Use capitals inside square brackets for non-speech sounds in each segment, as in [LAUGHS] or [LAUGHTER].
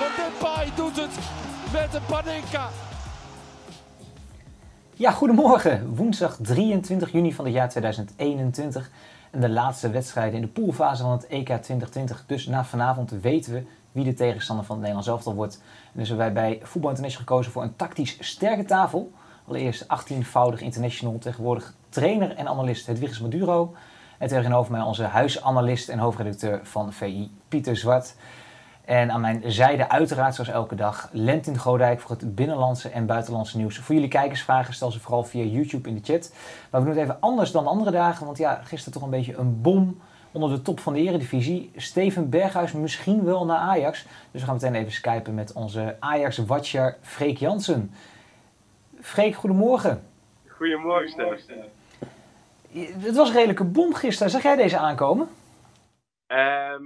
Want Depay doet het met een Panenka. Ja, goedemorgen. Woensdag 23 juni van het jaar 2021. En de laatste wedstrijden in de poolfase van het EK 2020. Dus na vanavond weten we wie de tegenstander van het Nederlands elftal wordt. En dus hebben wij bij Voetbal International gekozen voor een tactisch sterke tafel. Allereerst 18-voudig international, tegenwoordig trainer en analist Hedwiges Maduro. En tegenover mij onze huisanalist en hoofdredacteur van VI, Pieter Zwart. En aan mijn zijde uiteraard, zoals elke dag, Lentin Godijk voor het binnenlandse en buitenlandse nieuws. Voor jullie kijkersvragen stel ze vooral via YouTube in de chat. Maar we doen het even anders dan andere dagen, want ja, gisteren toch een beetje een bom onder de top van de eredivisie. Steven Berghuis misschien wel naar Ajax. Dus we gaan meteen even skypen met onze Ajax-watcher Freek Jansen. Freek, goedemorgen. Goedemorgen, Stef. Het was een redelijke bom gisteren. Zag jij deze aankomen? Ehm,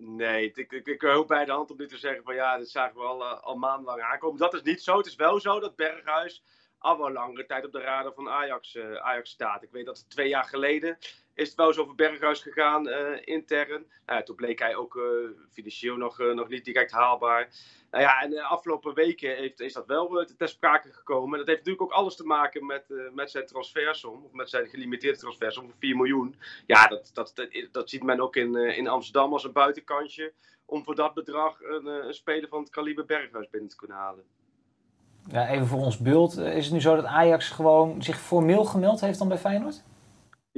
nee, ik, ik, ik bij de hand om dit te zeggen van ja, dit zagen we al, eh, al maandenlang aankomen. Dat is niet zo. Het is wel zo dat Berghuis al wel langere tijd op de radar van Ajax, eh, Ajax staat. Ik weet dat twee jaar geleden is het wel eens over Berghuis gegaan, eh, intern. Nou, toen bleek hij ook financieel nog, nog niet direct haalbaar. Nou ja, en de afgelopen weken heeft, is dat wel uh, ter sprake gekomen. Dat heeft natuurlijk ook alles te maken met, uh, met zijn transfersom, of met zijn gelimiteerde transfersom van 4 miljoen. Ja, dat, dat, dat, ziet men ook in, in Amsterdam als een buitenkantje. Om voor dat bedrag een, een speler van het kaliber Berghuis binnen te kunnen halen. Ja, even voor ons beeld. Is het nu zo dat Ajax gewoon zich formeel gemeld heeft dan bij Feyenoord?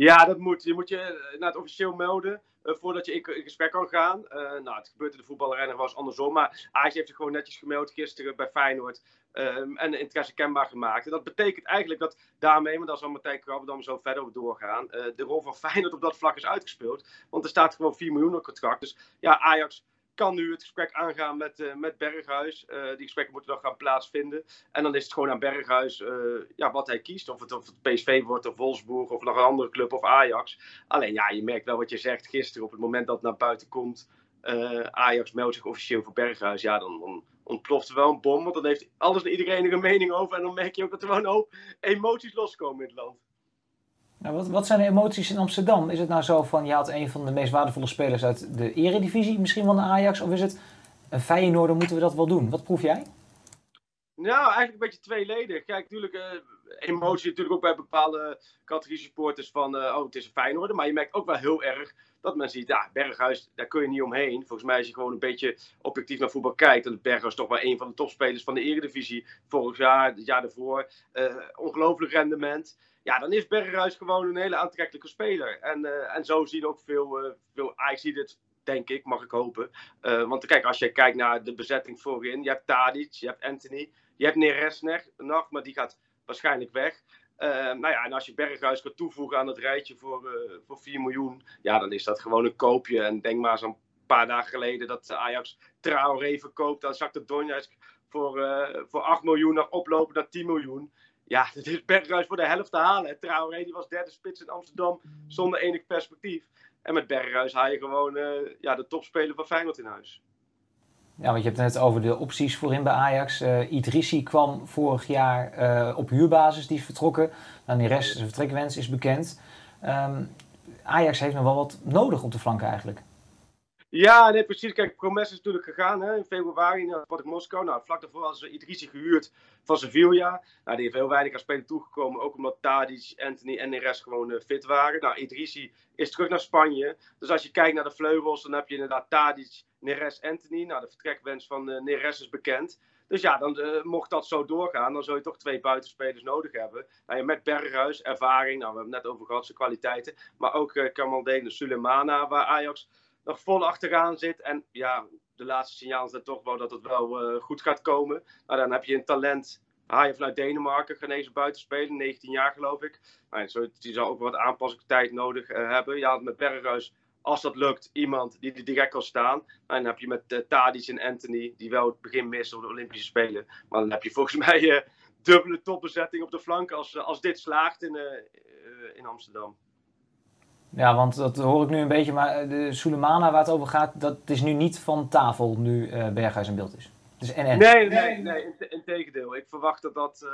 Ja, dat moet. Je moet je naar het officieel melden uh, voordat je in, gesprek kan gaan. Uh, nou, het gebeurt in de voetballerij nog wel andersom. Maar Ajax heeft zich gewoon netjes gemeld gisteren bij Feyenoord. Um, en interesse kenbaar gemaakt. En dat betekent eigenlijk dat daarmee, maar daar zal Martijn Krabberdam zo verder op doorgaan, de rol van Feyenoord op dat vlak is uitgespeeld. Want er staat gewoon 4 miljoen op contract. Dus ja, Ajax kan nu het gesprek aangaan met, uh, met Berghuis. Uh, die gesprekken moeten nog gaan plaatsvinden. En dan is het gewoon aan Berghuis uh, ja, wat hij kiest. Of het, of het PSV wordt, of Wolfsburg, of nog een andere club, of Ajax. Alleen ja, je merkt wel wat je zegt gisteren. Op het moment dat naar buiten komt, Ajax meldt zich officieel voor Berghuis. Ja, dan, dan ontploft er wel een bom. Want dan heeft alles en iedereen er een mening over. En dan merk je ook dat er wel een hoop emoties loskomen in het land. Nou, wat, wat, zijn de emoties in Amsterdam? Is het nou zo van je had een van de meest waardevolle spelers uit de eredivisie, misschien wel naar Ajax? Of is het een Feyenoorder, moeten we dat wel doen? Wat proef jij? Nou, eigenlijk een beetje tweeledig. Kijk, natuurlijk, uh, emotie natuurlijk ook bij bepaalde categorie supporters van, uh, oh, het is een Feyenoorder. Maar je merkt ook wel heel erg dat men ziet, ja, Berghuis, daar kun je niet omheen. Volgens mij als je gewoon een beetje objectief naar voetbal kijkt, dan is Berghuis toch wel een van de topspelers van de eredivisie. Vorig jaar, het jaar daarvoor, uh, ongelooflijk rendement ja, dan is Berghuis gewoon een hele aantrekkelijke speler. En, uh, en zo zien ook veel, uh, veel Ajax het, denk ik, mag ik hopen. Want kijk, als je kijkt naar de bezetting voorin, je hebt Tadic, je hebt Anthony, je hebt Neres nog, maar die gaat waarschijnlijk weg. Nou ja, en als je Berghuis gaat toevoegen aan het rijtje voor, voor 4 miljoen, ja, dan is dat gewoon een koopje. En denk maar zo'n paar dagen geleden dat Ajax Traoré verkoopt, dan zakt de Donetsk voor, voor 8 miljoen nog oplopen naar 10 miljoen ja, [LAUGHS] het is Berghuis voor de helft te halen. Traoré die was derde spits in Amsterdam zonder enig perspectief. En met Berghuis haal je gewoon ja, de topspeler van Feyenoord in huis. Ja, want je hebt het net over de opties voorin bij Ajax. Uh, Idrissi kwam vorig jaar uh, op huurbasis, die is vertrokken. Nou, die rest, zijn vertrekwens is bekend. Um, Ajax heeft nog wel wat nodig op de flanken eigenlijk. Ja, nee, precies. Kijk, Promes is natuurlijk gegaan hè, in februari naar Spartak Moskou. Nou, vlak daarvoor hadden ze Idrissi gehuurd van Sevilla. Nou, die heeft heel weinig aan spelen toegekomen. Ook omdat Tadic, Anthony en Neres gewoon uh, fit waren. Nou, Idrissi is terug naar Spanje. Dus als je kijkt naar de vleugels, dan heb je inderdaad Tadic, Neres, Anthony. Nou, de vertrekwens van uh, Neres is bekend. Dus ja, dan uh, mocht dat zo doorgaan, dan zou je toch twee buitenspelers nodig hebben. Nou, met Berghuis, ervaring, nou, we hebben het net over gehad, zijn kwaliteiten. Maar ook uh, Kamaldeen, Sulemana, waar Ajax nog vol achteraan zit. En ja, de laatste signaal is toch wel dat het wel uh, goed gaat komen. Nou, dan heb je een talent. Haal je vanuit Denemarken, genezen buitenspelen, 19 jaar geloof ik. Nou, die zal ook wat aanpassingstijd nodig uh, hebben. Had met Berghuis als dat lukt, iemand die er direct kan staan. En dan heb je met uh, en Anthony, die wel het begin missen op de Olympische Spelen. Maar dan heb je volgens [LAUGHS] mij dubbele topbezetting op de flank als, als dit slaagt in, in Amsterdam. Ja, want dat hoor ik nu een beetje, maar de Sulemana waar het over gaat, dat is nu niet van tafel nu uh, Berghuis in beeld is. Dus en, en. Nee, nee, nee, in, in tegendeel. Ik verwacht dat dat, uh,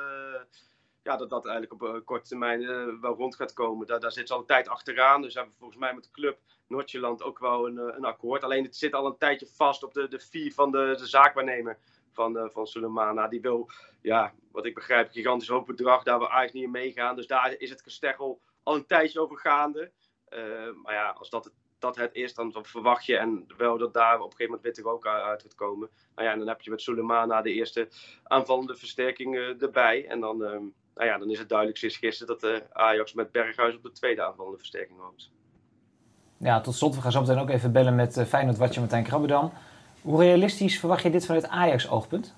ja, dat, dat eigenlijk op uh, korte termijn wel rond gaat komen. Daar, daar zit ze al een tijd achteraan, dus hebben we volgens mij met de club Noordjeland ook wel een, een akkoord. Alleen het zit al een tijdje vast op de, de fee van de, de zaakwaarnemer van, uh, van Sulemana. Die wil, ja, wat ik begrijp, gigantisch hoog bedrag. Daar we eigenlijk niet in meegaan. Dus daar is het gesteggel al een tijdje over gaande. Uh, maar ja, als dat het, dat het is, dan verwacht je en wel dat daar op een gegeven moment witte rook uit gaat komen. Nou ja, en dan heb je met Sulemana de eerste aanvallende versterking uh, erbij. En dan, uh, nou ja, dan is het duidelijk sinds gisteren dat Ajax met Berghuis op de tweede aanvallende versterking hoopt. Ja, tot slot, we gaan zo meteen ook even bellen met Feyenoord Watje Martijn Krabbedam. Hoe realistisch verwacht je dit vanuit Ajax-oogpunt?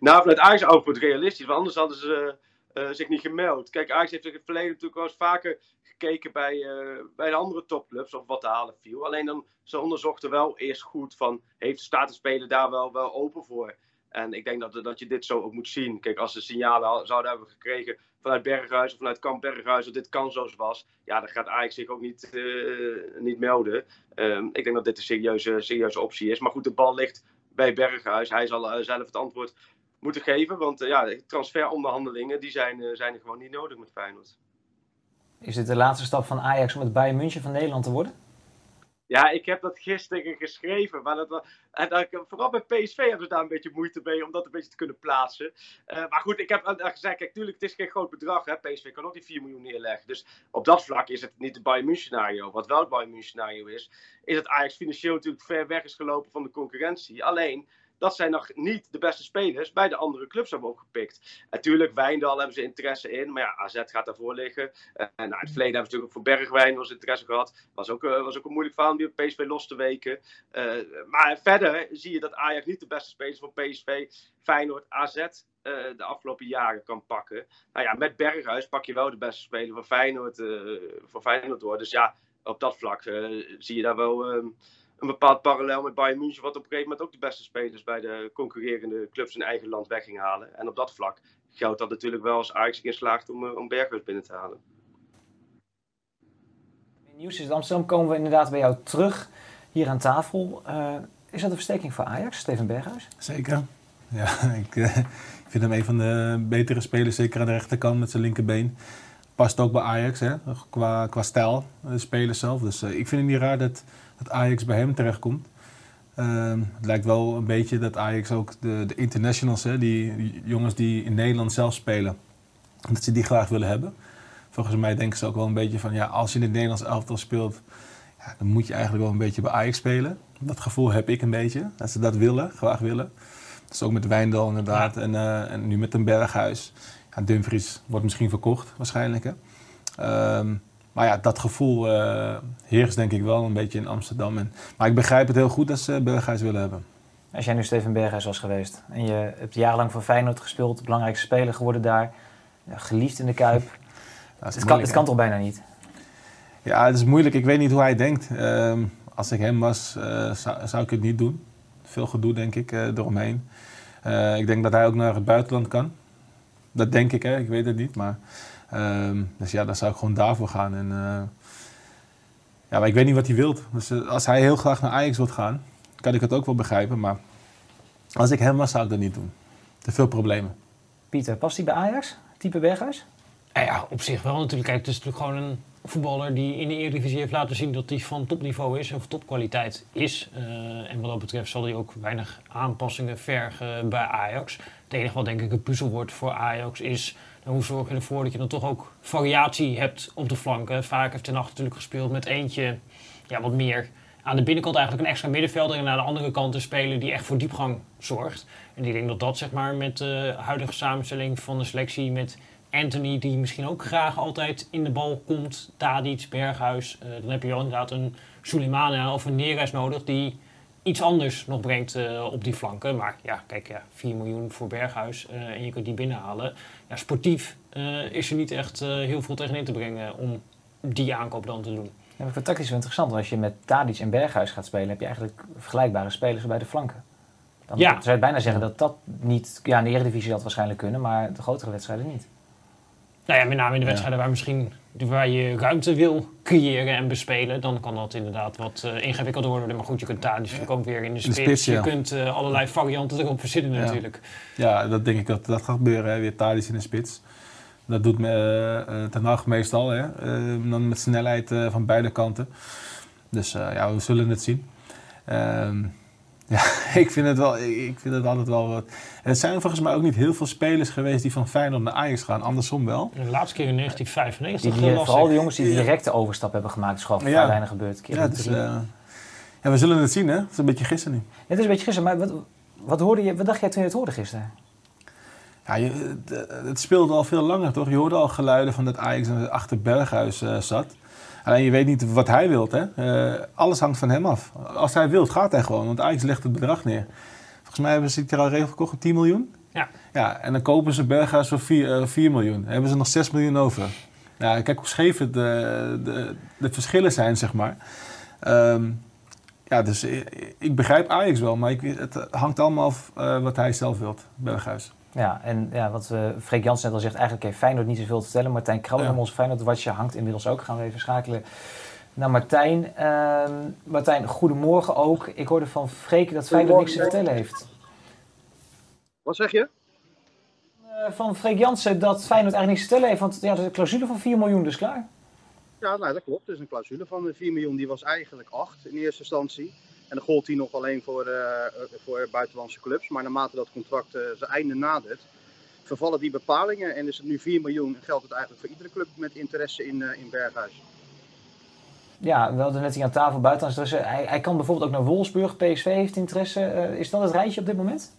Nou, vanuit Ajax-oogpunt realistisch, want anders hadden ze uh, zich niet gemeld. Kijk, Ajax heeft in het verleden natuurlijk wel eens vaker gekeken bij, uh, bij de andere topclubs of wat te halen viel. Alleen dan, ze onderzochten wel eerst goed van, heeft de statenspeler daar wel, wel open voor? En ik denk dat, dat je dit zo ook moet zien. Kijk, als ze signalen zouden hebben gekregen vanuit Berghuis of vanuit Kamp Berghuis dat dit kansloos was, ja, dan gaat Ajax zich ook niet, uh, niet melden. Um, ik denk dat dit een serieuze, serieuze optie is. Maar goed, de bal ligt bij Berghuis. Hij zal zelf het antwoord moeten geven. Want uh, ja, transferonderhandelingen die zijn, zijn er gewoon niet nodig met Feyenoord. Is dit de laatste stap van Ajax om het Bayern München van Nederland te worden? Ja, ik heb dat gisteren geschreven. Maar dat, en dat, vooral bij PSV hebben ze daar een beetje moeite mee om dat een beetje te kunnen plaatsen. Uh, maar goed, ik heb gezegd, kijk, tuurlijk, het is geen groot bedrag. Hè. PSV kan ook die 4 miljoen neerleggen. Dus op dat vlak is het niet het Bayern München scenario. Wat wel het Bayern München scenario is, is dat Ajax financieel natuurlijk ver weg is gelopen van de concurrentie. Alleen, dat zij nog niet de beste spelers bij de andere clubs hebben opgepikt. Natuurlijk, Wijndal hebben ze interesse in, maar ja, AZ gaat daarvoor liggen. Uh, nou, het verleden hebben ze natuurlijk ook voor Bergwijn was interesse gehad. Was ook, uh, was ook een moeilijk verhaal om die op PSV los te weken. Uh, maar verder zie je dat Ajax niet de beste spelers van PSV, Feyenoord, AZ de afgelopen jaren kan pakken. Nou ja, met Berghuis pak je wel de beste speler van Feyenoord, voor Feyenoord door. Dus ja, op dat vlak zie je daar wel ehm, een bepaald parallel met Bayern München, wat op een gegeven moment ook de beste spelers bij de concurrerende clubs in eigen land weg ging halen. En op dat vlak geldt dat natuurlijk wel als Ajax erin slaagt om, om Berghuis binnen te halen. In nieuws is Amsterdam komen we inderdaad bij jou terug hier aan tafel. Uh, is dat een versterking voor Ajax, Steven Berghuis? Zeker. Ja, [LAUGHS] ik, uh, ik vind hem een van de betere spelers, zeker aan de rechterkant met zijn linkerbeen. Past ook bij Ajax, hè? Qua, qua stijl, de speler zelf. Dus uh, ik vind het niet raar dat dat Ajax bij hem terechtkomt. Uh, het lijkt wel een beetje dat Ajax ook de, de internationals, hè, die, die, jongens die in Nederland zelf spelen, dat ze die graag willen hebben. Volgens mij denken ze ook wel een beetje van, ja, als je in het Nederlands elftal speelt, ja, dan moet je eigenlijk wel een beetje bij Ajax spelen. Dat gevoel heb ik een beetje, dat ze dat willen, graag willen. Dat is ook met Wijndal inderdaad en, uh, en nu met een Berghuis. Ja, Dumfries wordt misschien verkocht waarschijnlijk. Hè. Um, maar ja, dat gevoel uh, heerst denk ik wel een beetje in Amsterdam. En, maar ik begrijp het heel goed dat ze Berghuis willen hebben. Als jij nu Steven Berghuis was geweest en je hebt jarenlang voor Feyenoord gespeeld, belangrijkste speler geworden daar, geliefd in de Kuip. [LAUGHS] het, kan, het kan toch bijna niet? Ja, het is moeilijk. Ik weet niet hoe hij denkt. Uh, als ik hem was, uh, zou, zou, ik het niet doen. Veel gedoe, denk ik, uh, eromheen. ik denk dat hij ook naar het buitenland kan. Dat denk ik, hè. ik weet het niet. Maar Um, dus ja, dan zou ik gewoon daarvoor gaan. En, uh, ja, maar ik weet niet wat hij wilt. Dus uh, als hij heel graag naar Ajax wilt gaan, kan ik het ook wel begrijpen. Maar als ik hem was, zou ik dat niet doen. Te veel problemen. Pieter, past hij bij Ajax? Type Berghuis? Ja, op zich wel natuurlijk. Kijk, het is natuurlijk gewoon een voetballer die in de Eredivisie heeft laten zien dat hij van topniveau is of topkwaliteit is. Uh, en wat dat betreft zal hij ook weinig aanpassingen vergen bij Ajax. Het enige denk ik een puzzel wordt voor Ajax is hoe zorg je ervoor dat je dan toch ook variatie hebt op de flanken? Vaak heeft Ten natuurlijk gespeeld met eentje ja, wat meer aan de binnenkant eigenlijk een extra middenvelder en aan de andere kant een speler die echt voor diepgang zorgt. En ik denk dat dat zeg maar met de huidige samenstelling van de selectie met Anthony, die misschien ook graag altijd in de bal komt, Tadic, Berghuis, uh, dan heb je wel inderdaad een Suleimana of een Neres nodig die iets anders nog brengt uh, op die flanken. Maar ja, kijk, ja, 4 miljoen voor Berghuis uh, en je kunt die binnenhalen. Ja, sportief uh, is er niet echt heel veel tegenin te brengen om die aankoop dan te doen. Ja, voor tactisch wel interessant, want als je met Tadic en Berghuis gaat spelen, heb je eigenlijk vergelijkbare spelers bij de flanken. Dan Ja. zou je bijna zeggen dat dat niet, ja, in de Eredivisie dat waarschijnlijk kunnen, maar de grotere wedstrijden niet. Nou ja, met name in de wedstrijden waar misschien waar je ruimte wil creëren en bespelen, dan kan dat inderdaad wat eh, ingewikkelder worden. Maar goed, je kunt daar dus ook weer in de In de spits. Je ja. kunt eh, allerlei varianten erop verzinnen Ja. natuurlijk. Ja, dat denk ik dat dat gaat gebeuren. Hè. Weer Tadic in de spits. Dat doet uh, Ten Hag meestal. Hè. Uh, dan met snelheid uh, van beide kanten. Dus uh, ja, we zullen het zien. Um, ja, [LAUGHS] ik vind het, wel, ik vind het altijd wel wat. En het zijn volgens mij ook niet heel veel spelers geweest die van Feyenoord naar Ajax gaan. Andersom wel. De laatste keer in 1995. Die, die, vooral de jongens die direct de overstap hebben gemaakt, is gewoon vrij ja. weinig gebeurd. Keer Ja, het is, uh, ja, we zullen het zien, hè? Het is een beetje gissen nu. Ja, het is een beetje gissen, maar wat, wat, hoorde je, wat dacht jij toen je het hoorde gisteren? Ja, je, het, het, speelde al veel langer, toch? Je hoorde al geluiden van dat Ajax achter Berghuis uh, zat. Alleen je weet niet wat hij wil. Hè? Uh, alles hangt van hem af. Als hij wil, gaat hij gewoon. Want Ajax legt het bedrag neer. Volgens mij hebben ze het er al regel verkocht, 10 miljoen. Ja. ja. En dan kopen ze Berghuis voor 4, uh, 4 miljoen. Dan hebben ze nog 6 miljoen over. Ja, kijk hoe scheef het, de, de, de verschillen zijn, zeg maar. Um, ja, dus ik, ik, begrijp Ajax wel. Maar ik, het hangt allemaal af uh, wat hij zelf wilt, Berghuis. Ja, en ja, wat uh, Freek Jansen net al zegt, eigenlijk heeft Feyenoord niet zoveel te vertellen. Martijn Krabbe, ja. onze Feyenoord-watje, hangt inmiddels ook. Gaan we even schakelen naar Martijn. Uh, Martijn, goedemorgen ook. Ik hoorde van Freek dat Feyenoord niks te vertellen heeft. Wat zeg je? Uh, van Freek Jansen dat Feyenoord eigenlijk niks te vertellen heeft. Want ja, de clausule van 4 miljoen dus klaar. Ja, nou, dat klopt. Dus een clausule van 4 miljoen, die was eigenlijk 8 in eerste instantie. En dan gold die nog alleen voor, uh, voor buitenlandse clubs. Maar naarmate dat contract uh, zijn einde nadert, vervallen die bepalingen. En is het nu 4 miljoen, geldt het eigenlijk voor iedere club met interesse in, uh, in Berghuis. Ja, we hadden net hier aan tafel buitenlands. Dus hij, hij kan bijvoorbeeld ook naar Wolfsburg. PSV heeft interesse. is dat het rijtje op dit moment?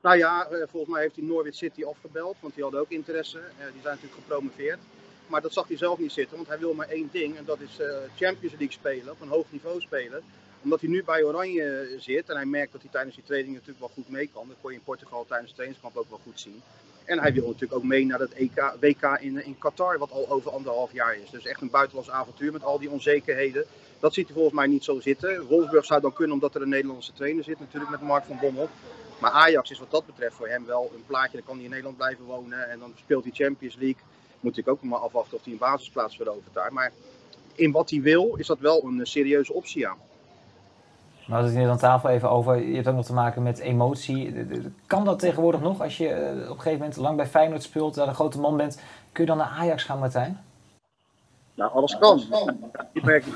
Nou ja, volgens mij heeft hij Norwich City afgebeld. Want die hadden ook interesse. die zijn natuurlijk gepromoveerd. Maar dat zag hij zelf niet zitten. Want hij wil maar één ding. En dat is Champions League spelen. Op een hoog niveau spelen omdat hij nu bij Oranje zit en hij merkt dat hij tijdens die training natuurlijk wel goed mee kan. Dat kon je in Portugal tijdens de trainingskamp ook wel goed zien. En hij wil natuurlijk ook mee naar het EK, WK in, in Qatar, wat al over anderhalf jaar is. Dus echt een buitenlands avontuur met al die onzekerheden. Dat ziet hij volgens mij niet zo zitten. Wolfsburg zou dan kunnen omdat er een Nederlandse trainer zit, natuurlijk met Mark van Bommel. Maar Ajax is wat dat betreft voor hem wel een plaatje. Dan kan hij in Nederland blijven wonen en dan speelt hij Champions League. Moet ik ook maar afwachten of hij een basisplaats verovert daar. Maar in wat hij wil is dat wel een serieuze optie, ja. We hadden het net aan tafel even over. Je hebt ook nog te maken met emotie. Kan dat tegenwoordig nog? Als je op een gegeven moment lang bij Feyenoord speelt, daar een grote man bent, kun je dan naar Ajax gaan, Martijn? Nou, alles kan. Je merkt,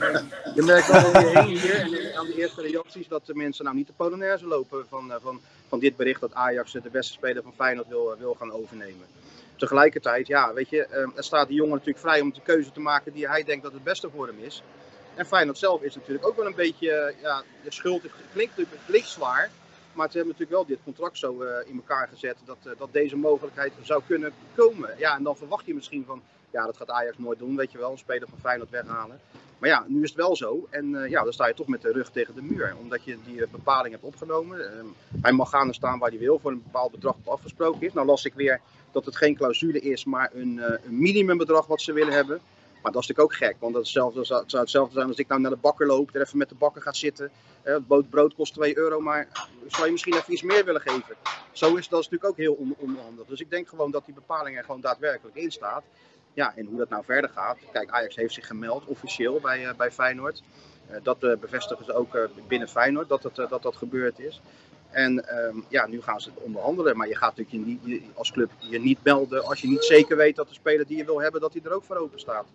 je merkt heen hier en aan de eerste reacties dat de mensen nou niet de Polonaise lopen van, van, van dit bericht dat Ajax de beste speler van Feyenoord wil, wil gaan overnemen. Tegelijkertijd, ja, weet je, er staat die jongen natuurlijk vrij om de keuze te maken die hij denkt dat het beste voor hem is. En Feyenoord zelf is natuurlijk ook wel een beetje, ja, de schuld klinkt, klinkt zwaar. Maar ze hebben natuurlijk wel dit contract zo uh, in elkaar gezet dat, uh, dat deze mogelijkheid zou kunnen komen. Ja, en dan verwacht je misschien van, ja, dat gaat Ajax nooit doen, weet je wel, een speler van Feyenoord weghalen. Maar ja, nu is het wel zo. En ja, dan sta je toch met de rug tegen de muur. Omdat je die bepaling hebt opgenomen. hij mag gaan en staan waar hij wil voor een bepaald bedrag dat afgesproken is. Nou las ik weer dat het geen clausule is, maar een, een minimumbedrag wat ze willen hebben. Maar dat is natuurlijk ook gek, want dat hetzelfde, zou, hetzelfde zijn als ik nou naar de bakker loop, er even met de bakker ga zitten. Het brood kost 2 euro, maar zou je misschien even iets meer willen geven? Zo is dat natuurlijk ook heel on onhandig. Dus ik denk gewoon dat die bepaling er gewoon daadwerkelijk in staat. Ja, en hoe dat nou verder gaat. Kijk, Ajax heeft zich gemeld officieel bij, uh, bij Feyenoord. Uh, dat bevestigen ze ook binnen Feyenoord, dat, het, dat dat gebeurd is. En um, ja, nu gaan ze het onderhandelen. Maar je gaat natuurlijk je, als club je niet melden als je niet zeker weet dat de speler die je wil hebben, dat hij er ook voor open staat.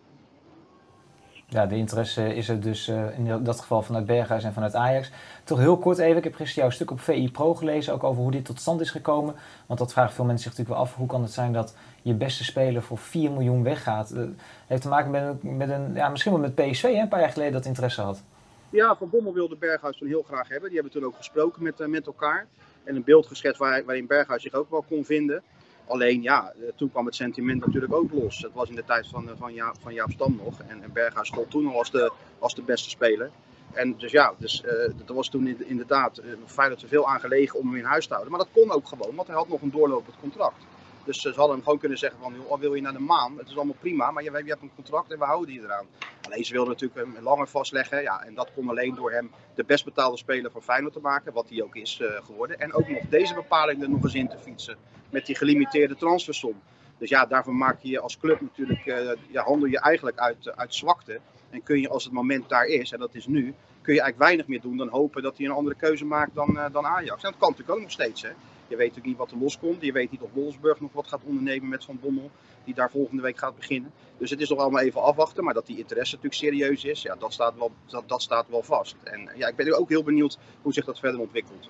Ja, de interesse is er dus uh, in dat geval vanuit Berghuis en vanuit Ajax. Toch heel kort even, ik heb gisteren jouw stuk op VI Pro gelezen, ook over hoe dit tot stand is gekomen. Want dat vragen veel mensen zich natuurlijk wel af, hoe kan het zijn dat je beste speler voor 4 miljoen weggaat? Dat heeft te maken met, met een, ja, misschien wel met PSV, hè, een paar jaar geleden dat interesse had. Ja, Van Bommel wilde Berghuis toen heel graag hebben. Die hebben toen ook gesproken met, uh, met elkaar. En een beeld geschetst waar, waarin Berghuis zich ook wel kon vinden. Alleen ja, toen kwam het sentiment natuurlijk ook los. Het was in de tijd van, van, Jaap, van Jaap Stam nog. En, en Berghuis stond toen al als de, als de beste speler. En dus ja, dus, uh, er was toen inderdaad uh, Feyenoord te veel aangelegen om hem in huis te houden. Maar dat kon ook gewoon, want hij had nog een doorlopend contract. Dus ze hadden hem gewoon kunnen zeggen van, wil je naar de maan? Het is allemaal prima, maar je, hebt een contract en we houden je eraan. Alleen ze wilden natuurlijk hem langer vastleggen. Ja, en dat kon alleen door hem de best betaalde speler van Feyenoord te maken, wat hij ook is uh, geworden. En ook nog deze bepaling er nog eens in te fietsen met die gelimiteerde transfersom. Dus ja, daarvoor maak je als club natuurlijk, uh, ja, handel je eigenlijk uit, uh, uit zwakte. En kun je als het moment daar is, en dat is nu, kun je eigenlijk weinig meer doen dan hopen dat hij een andere keuze maakt dan, dan Ajax. En dat kan natuurlijk ook nog steeds. Hè. Je weet natuurlijk niet wat er loskomt. Je weet niet of Wolfsburg nog wat gaat ondernemen met Van Bommel, die daar volgende week gaat beginnen. Dus het is nog allemaal even afwachten. Maar dat die interesse natuurlijk serieus is, ja, dat, staat wel, dat, dat staat wel vast. En ja, ik ben ook heel benieuwd hoe zich dat verder ontwikkelt.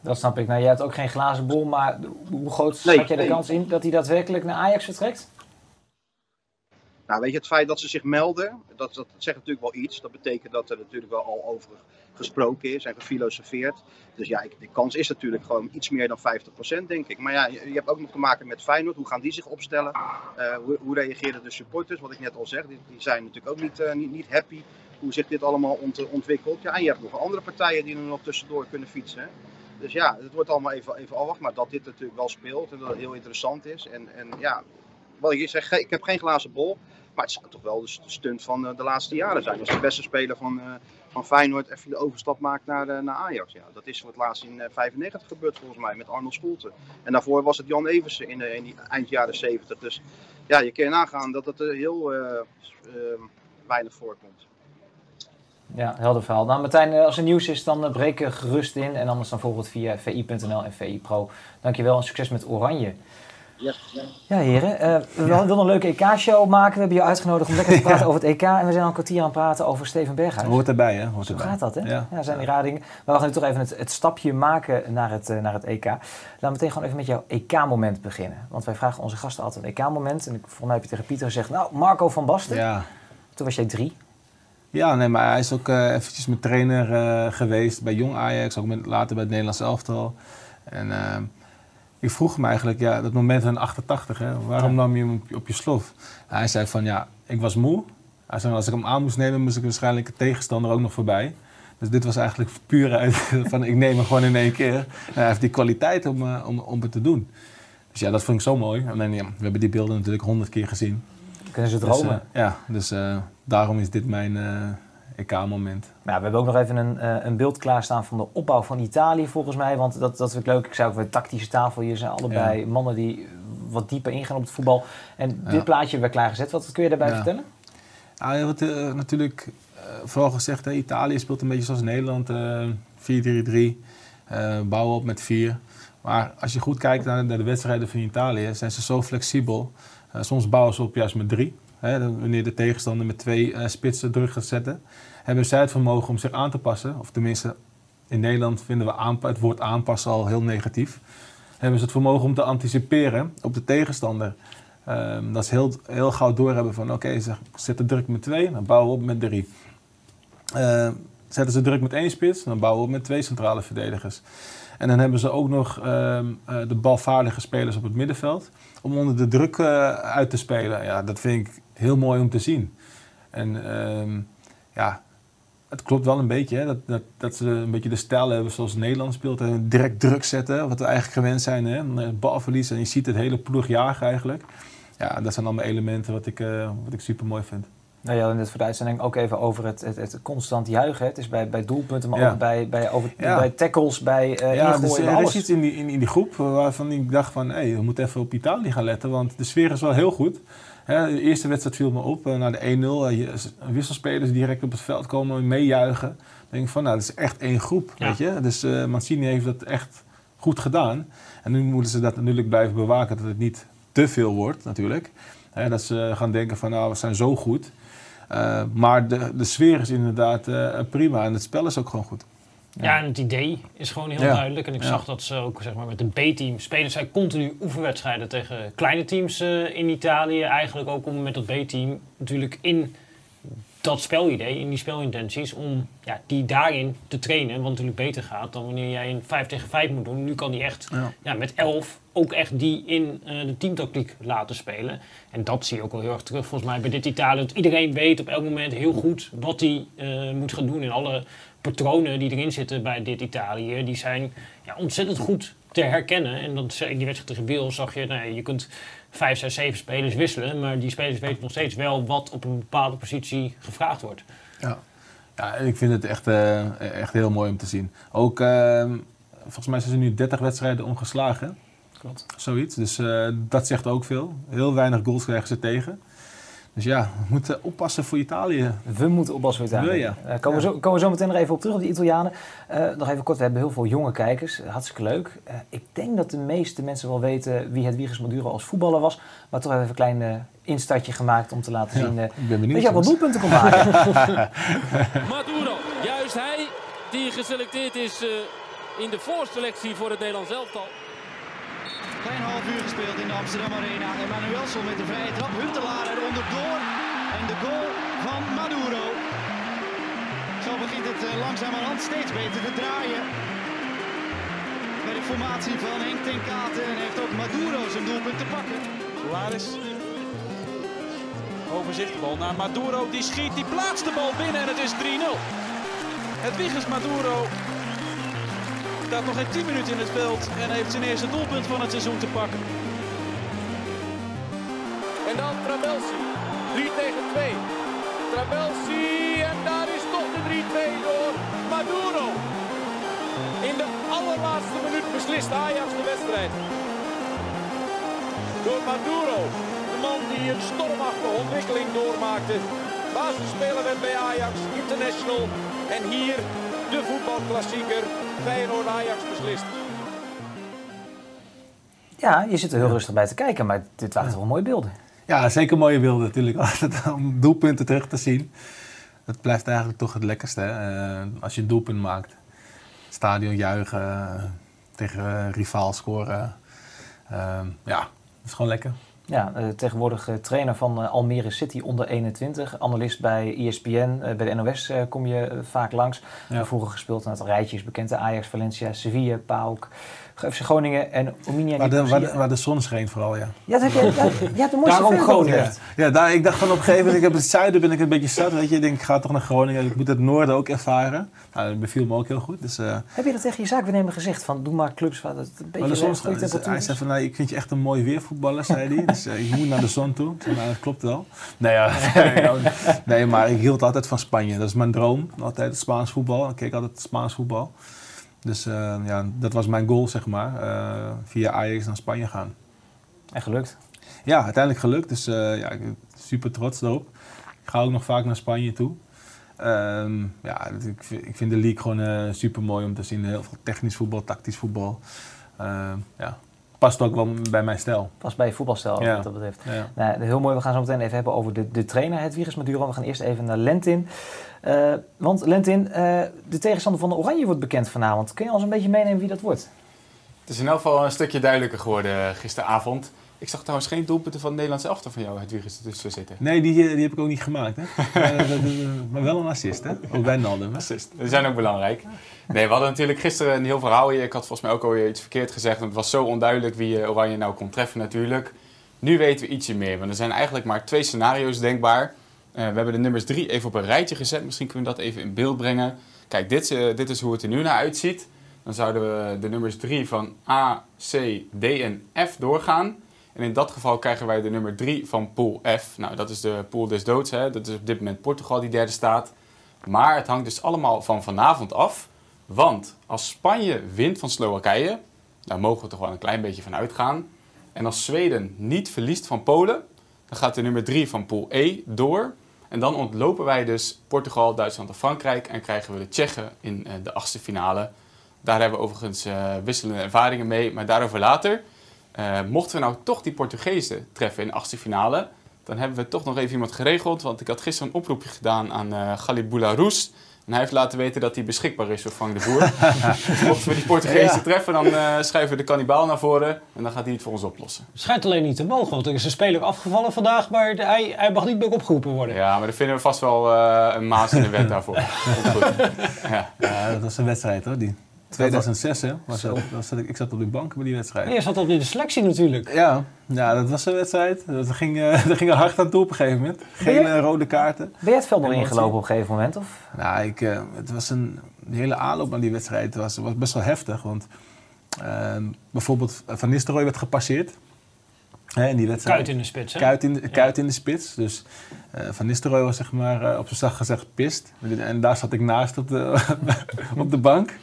Dat snap ik. Nou, jij hebt ook geen glazen bol, maar hoe groot nee, schat jij de nee. kans in dat hij daadwerkelijk naar Ajax vertrekt? Nou, weet je, het feit dat ze zich melden, dat, dat zegt natuurlijk wel iets. Dat betekent dat er natuurlijk wel al over gesproken is en gefilosofeerd. Dus ja, de kans is natuurlijk gewoon iets meer dan 50%, denk ik. Maar ja, je, hebt ook nog te maken met Feyenoord. Hoe gaan die zich opstellen? Uh, hoe, hoe, reageren de supporters? Wat ik net al zeg, die, zijn natuurlijk ook niet, uh, niet, niet, happy hoe zich dit allemaal ont, ontwikkelt. Ja, en je hebt nog andere partijen die er nog tussendoor kunnen fietsen. Dus ja, het wordt allemaal even, even afwachten. Maar dat dit natuurlijk wel speelt en dat het heel interessant is. En, en ja, wat ik zeg, ik heb geen glazen bol. Maar het zou toch wel de stunt van de laatste jaren zijn. Als de beste speler van, van Feyenoord even de overstap maakt naar, uh, naar Ajax. Ja, dat is het laatst in 95 gebeurd volgens mij met Arnold Scholte. En daarvoor was het Jan Eversen in, in eind jaren 70. Dus ja, je kan nagaan dat het heel uh, weinig voorkomt. Ja, helder verhaal. Nou Martijn, als er nieuws is dan breek er gerust in. En anders dan bijvoorbeeld via vi.nl en VI Pro. Dankjewel en succes met Oranje. Ja, heren. Uh, we ja. wilden een leuke EK-show maken. We hebben je uitgenodigd om lekker te [LAUGHS] praten ja. over het EK. En we zijn al een kwartier aan het praten over Steven Berghuis. Hoort erbij, hè? Hoort Zo erbij. gaat dat, hè? Ja, zijn die radingen. Maar we gaan nu toch even het, het stapje maken naar het, uh, naar het EK. Laten we meteen gewoon even met jouw EK-moment beginnen. Want wij vragen onze gasten altijd een EK-moment. En volgens mij heb je tegen Pieter gezegd, nou, Marco van Basten. Ja. Toen was jij drie. Ja, nee, maar hij is ook uh, eventjes mijn trainer geweest bij Jong Ajax, ook met, later bij het Nederlands elftal. En uh, ik vroeg hem eigenlijk, ja, dat moment van 88, hè, waarom ja. nam je hem op, je slof? Hij zei van, ja, ik was moe. Hij zei, als ik hem aan moest nemen, moest ik waarschijnlijk een tegenstander ook nog voorbij. Dus dit was eigenlijk [LAUGHS] puur uit [LAUGHS] van, ik neem hem gewoon in één keer. En hij heeft die kwaliteit om, om, om het te doen. Dus ja, dat vond ik zo mooi. En dan, ja, we hebben die beelden natuurlijk honderd keer gezien. Kunnen ze dromen? Dus, uh, ja, dus uh, daarom is dit mijn EK-moment. Nou, we hebben ook nog even een, een beeld klaarstaan van de opbouw van Italië volgens mij. Want dat, dat vind ik leuk. Ik zou ook weer tactische tafel. Hier zijn allebei ja. mannen die wat dieper ingaan op het voetbal. En dit ja. plaatje hebben we klaargezet. Wat kun je daarbij ja. vertellen? Nou, je wordt uh, natuurlijk uh, vooral gezegd, hè, Italië speelt een beetje zoals Nederland. Uh, 4-3-3, bouwen op met 4. Maar als je goed kijkt naar, naar de wedstrijden van Italië, zijn ze zo flexibel. Soms bouwen ze op juist met drie. Hè, wanneer de tegenstander met twee spitsen druk gaat zetten. Hebben zij het vermogen om zich aan te passen. Of tenminste, in Nederland vinden we het woord aanpassen al heel negatief. Hebben ze het vermogen om te anticiperen op de tegenstander. Um, dat ze heel, heel gauw doorhebben van oké, ze zetten druk met twee, dan bouwen we op met drie. Uh, zetten ze druk met één spits, dan bouwen we op met twee centrale verdedigers. En dan hebben ze ook nog um, uh, de balvaardige spelers op het middenveld. Om onder de druk uh, uit te spelen. Ja, dat vind ik heel mooi om te zien. En ja, het klopt wel een beetje. Hè? Dat, dat, dat ze een beetje de stijl hebben zoals Nederland speelt. En direct druk zetten, wat we eigenlijk gewend zijn. Hè? Balverlies en je ziet het hele ploeg jagen eigenlijk. Ja, dat zijn allemaal elementen wat ik, uh, wat ik super mooi vind. Nou ja, net voor de uitzending ook even over het, het, het constant juichen. Het is bij, bij doelpunten, maar ja. ook bij, bij, over, ja. bij tackles, bij uh, Ja, dus, er is iets in die, in, in die groep waarvan ik dacht van... hé, hey, we moeten even op Italië gaan letten, want de sfeer is wel heel goed. Hè, de eerste wedstrijd viel me op, uh, na de 1-0. wisselspelers die direct op het veld komen, meejuichen. Dan denk ik van, nou, dat is echt één groep, ja. weet je. Dus uh, Mancini heeft dat echt goed gedaan. En nu moeten ze dat natuurlijk blijven bewaken, dat het niet te veel wordt natuurlijk. Hè, dat ze gaan denken van, nou, we zijn zo goed... Uh, maar de, de sfeer is inderdaad uh, prima en het spel is ook gewoon goed. Ja, en het idee is gewoon heel ja. duidelijk. En ik ja. zag dat ze ook zeg maar, met een B-team spelen. Zij continu oefenwedstrijden tegen kleine teams uh, in Italië. Eigenlijk ook om met dat B-team natuurlijk in dat spelidee, in die spelintenties, om ja, die daarin te trainen. Wat natuurlijk beter gaat dan wanneer jij een 5 tegen 5 moet doen. Nu kan hij echt ja. Ja, met 11 ook echt die in uh, de teamtactiek laten spelen. En dat zie je ook wel heel erg terug volgens mij bij dit Italië. Dat iedereen weet op elk moment heel goed wat hij uh, moet gaan doen. En alle patronen die erin zitten bij dit Italië, die zijn ja, ontzettend goed te herkennen. En dat, in die wedstrijd tegen Biel zag je, nou ja, je kunt vijf, zes, zeven spelers wisselen. Maar die spelers weten nog steeds wel wat op een bepaalde positie gevraagd wordt. Ja, ja ik vind het echt, eh, echt heel mooi om te zien. Ook, ehm, volgens mij zijn ze nu 30 wedstrijden ongeslagen. Klopt. Zoiets. Dus eh, dat zegt ook veel. Heel weinig goals krijgen ze tegen. Dus ja, we moeten oppassen voor Italië. We moeten oppassen voor Italië. Ja. Eh, komen, We zo, komen we zo meteen nog even op terug op de Italianen. Eh, nog even kort, we hebben heel veel jonge kijkers. Hartstikke leuk. Eh, ik denk dat de meeste mensen wel weten wie het Wiegers Maduro als voetballer was. Maar toch even een klein instartje gemaakt om te laten zien ik ben benieuwd, dat je wat doelpunten kon maken. [LAUGHS] [LAUGHS] Maduro, juist hij die geselecteerd is in de voorselectie voor het Nederlands elftal. Klein half uur gespeeld in de Amsterdam Arena. Emmanuelson met de vrije trap. Huntelaar er onderdoor. En de goal van Maduro. Zo begint het eh, langzamerhand steeds beter te draaien. Bij de formatie van Henk ten Katen. En heeft ook Maduro zijn doelpunt te pakken. Suarez. Overzicht, bal naar Maduro. Die schiet, die plaatst de bal binnen en het is 3-0. Het Wiegers Maduro staat nog geen 10 minuten in het veld en heeft zijn eerste doelpunt van het seizoen te pakken. En dan Trabelsi. 3 tegen 2. Trabelsi en daar is toch de 3-2 door Maduro. In de allerlaatste minuut beslist Ajax de wedstrijd. Door Maduro, de man die een stormachtige ontwikkeling doormaakte. Basisspeler werd bij Ajax, international. En hier de voetbalklassieker Feyenoord-Ajax beslist. Ja, je zit er heel rustig bij te kijken, maar dit waren toch wel mooie beelden. Ja, zeker mooie beelden natuurlijk. [LAUGHS] Altijd om doelpunten terug te zien. Dat blijft eigenlijk toch het lekkerste. Hè? Uh, als je een doelpunt maakt. Stadion juichen, uh, tegen uh, rivaal scoren. ja, dat is gewoon lekker. Ja, uh, tegenwoordig uh, trainer van uh, Almere City onder 21. Analist bij ESPN. bij de NOS kom je vaak langs. Ja. Vroeger gespeeld aan het rijtje is bekend. Ajax, Valencia, Sevilla, PAOK. FC Groningen en Ominia. Waar de, waar, de, waar de zon scheen vooral, ja. Ja, dat heb je, ja, je hebt de mooiste Daarom Groningen. Ja, ja daar, ik dacht van op een gegeven moment, ik heb het zuiden ben ik een beetje zat. Weet je, ik denk ik ga toch naar Groningen. Ik moet het noorden ook ervaren. Nou, dat beviel me ook heel goed. Dus, uh, heb je dat tegen je zaakbenemer gezegd? Van doe maar clubs waar het een beetje de zon scheen. Dus hij zei van, nou, ik vind je echt een mooi weervoetballer, zei hij. Dus uh, je moet naar de zon toe. Nou, dat klopt wel. Nee, ja, [LAUGHS] nee, maar ik hield altijd van Spanje. Dat is mijn droom. Altijd het Spaans voetbal. Ik keek altijd het Spaans voetbal. Dus uh, ja, dat was mijn goal, zeg maar. Uh, via Ajax naar Spanje gaan. En gelukt? Ja, uiteindelijk gelukt. Dus uh, ja, ik ben super trots erop. Ik ga ook nog vaak naar Spanje toe. Um, ja, ik, ik, vind de league gewoon super mooi om te zien. Heel veel technisch voetbal, tactisch voetbal. ja, past ook wel bij mijn stijl. Past bij je voetbalstijl, ja. wat dat betreft. Ja. Nou, heel mooi, we gaan zo meteen even hebben over de, de trainer, het virus Maduro. We gaan eerst even naar Lentin. Uh, want Lentin, uh, de tegenstander van de Oranje wordt bekend vanavond. Kun je ons een beetje meenemen wie dat wordt? Het is in elk geval een stukje duidelijker geworden gisteravond. Ik zag trouwens geen doelpunten van het Nederlands elftal van jou, het virus tussen zitten. Nee, die, die heb ik ook niet gemaakt. Hè? [LAUGHS] maar, maar wel een assist, hè? Ook bij Naldum. Assist. Die zijn ook belangrijk. Nee, we hadden natuurlijk gisteren een heel verhaal hier. Ik had volgens mij ook alweer iets verkeerd gezegd. Want het was zo onduidelijk wie Oranje nou kon treffen natuurlijk. Nu weten we ietsje meer. Want er zijn eigenlijk maar twee scenario's denkbaar. Uh, we hebben de nummers drie even op een rijtje gezet. Misschien kunnen we dat even in beeld brengen. Kijk, dit, uh, dit is hoe het er nu naar uitziet. Dan zouden we de nummers 3 van A, C, D en F doorgaan. En in dat geval krijgen wij de nummer 3 van pool F. Nou, dat is de pool des doods. Hè. Dat is op dit moment Portugal die derde staat. Maar het hangt dus allemaal van vanavond af. Want als Spanje wint van Slowakije, daar mogen we toch wel een klein beetje van uitgaan. En als Zweden niet verliest van Polen, dan gaat de nummer 3 van pool E door. En dan ontlopen wij dus Portugal, Duitsland en Frankrijk en krijgen we de Tsjechen in uh, de achtste finale. Daar hebben we overigens uh, wisselende ervaringen mee, maar daarover later. Uh, mochten we nou toch die Portugezen treffen in de achtste finale, dan hebben we toch nog even iemand geregeld. Want ik had gisteren een oproepje gedaan aan uh, Galibula Roes. En hij heeft laten weten dat hij beschikbaar is voor Frank de Boer. [LAUGHS] dus mochten we die Portugezen ja. treffen, dan uh, schuiven we de kannibaal naar voren. En dan gaat hij het voor ons oplossen. Schijnt alleen niet te mogen, want er is een speler afgevallen vandaag, maar hij, hij mag niet meer opgeroepen worden. Ja, maar dan vinden we vast wel uh, een maas in de wet daarvoor. [LAUGHS] ja. ja, dat was een wedstrijd hoor, die. 2006 hè, was dat, dat zat ik, ik zat op de bank bij die wedstrijd. Ja, je zat op in de selectie natuurlijk. Ja, ja dat was een wedstrijd. Dat ging, uh, [LAUGHS] dat ging er hard aan toe op een gegeven moment. Geen uh, rode kaarten. Ben je het veld nog ingelopen op een gegeven moment? Of? Nou, ik, uh, het was een de hele aanloop aan die wedstrijd was, was best wel heftig. Want Ehm, bijvoorbeeld Van Nistelrooy werd gepasseerd. Hè, in die wedstrijd. Kuit in de spits, hè? Kuit in de, kuit in de spits. Dus eh, Van Nistelrooy was zeg maar, eh, op zijn zacht gezegd pist. En daar zat ik naast op de, [LAUGHS] op de bank.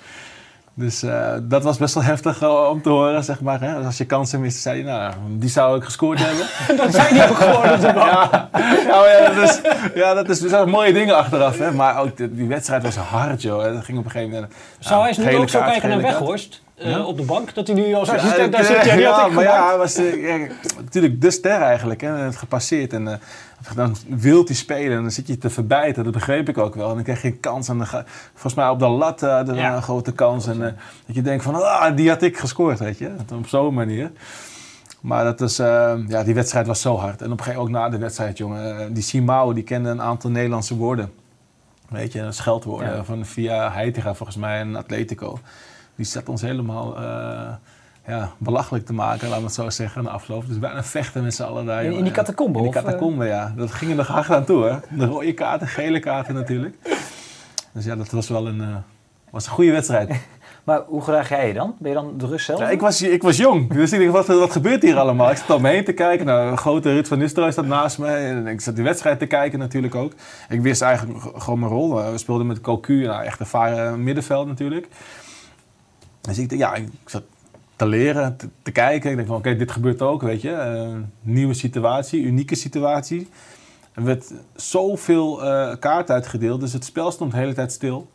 Dus eh, dat was best wel heftig eh, om te horen, zeg maar. Hè? Dus als je kansen miste, zei je, nou, die zou ik gescoord hebben. [LAUGHS] dat zijn die ook gewoon op de bank. ja, ja, maar ja, dat is, ja, dat is, dat zijn mooie dingen achteraf. Hè? Maar ook die, die wedstrijd was hard, joh. Dat ging op een gegeven moment... Zou hij eens nu ook zo kaart, kijken naar. Weghorst? eh, Ja. op de bank, dat hij nu al zo Ja, ziet, het, daar zit hij, ja, maar ja, hij was eh, natuurlijk de ster eigenlijk. Hè, het gepasseerd. En eh, dan wil hij spelen en dan zit je te verbijten. Dat begreep ik ook wel. En dan krijg je een kans. En dan ga, volgens mij op de lat eh, de, Ja. een grote kans. En eh, dat je denkt van, ah, die had ik gescoord, weet je. Op zo'n manier. Maar dat is, eh, ja, die wedstrijd was zo hard. En op een gegeven moment ook na de wedstrijd, jongen. die Simao, die kende een aantal Nederlandse woorden. Weet je, scheldwoorden. Ja. Van via Heitinga volgens mij en Atletico. Die zat ons helemaal ja, belachelijk te maken, laten we het zo zeggen, na afloop. Dus bijna vechten met z'n allen daar. In- die catacombe, In die eh? catacombe, ja. Dat ging er nog hard aan toe, hè. De rode kaarten, gele kaarten natuurlijk. Dus ja, dat was wel een, eh, was een goede wedstrijd. [LAUGHS] Maar hoe graag jij je dan? Ben je dan de rust zelf? Ja, ik, was, ik was jong, dus ik dacht, wat, wat gebeurt hier allemaal? Ik zat om me heen te kijken. Nou, een grote Ruud van Nistelrooy staat naast me. En ik zat die wedstrijd te kijken natuurlijk ook. Ik wist eigenlijk gewoon mijn rol. We speelden met Cocu, nou, echt een varen middenveld natuurlijk. Dus ik, dacht, ja, ik zat te leren, te, te kijken. Ik denk van, oké, dit gebeurt ook, weet je. Eh, nieuwe situatie, unieke situatie. Er werd zoveel eh kaarten uitgedeeld, dus het spel stond de hele tijd stil.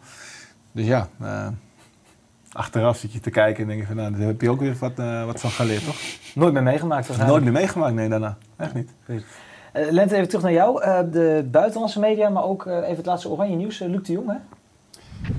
Dus ja, eh, achteraf zit je te kijken en denk je van, nou, daar heb je ook weer wat, wat van geleerd, toch? Nooit meer meegemaakt Nooit waarschijnlijk. meer meegemaakt, nee, daarna. Echt niet. Eh, Lente, even terug naar jou. De buitenlandse media, maar ook even het laatste oranje nieuws. Luc de Jong, hè?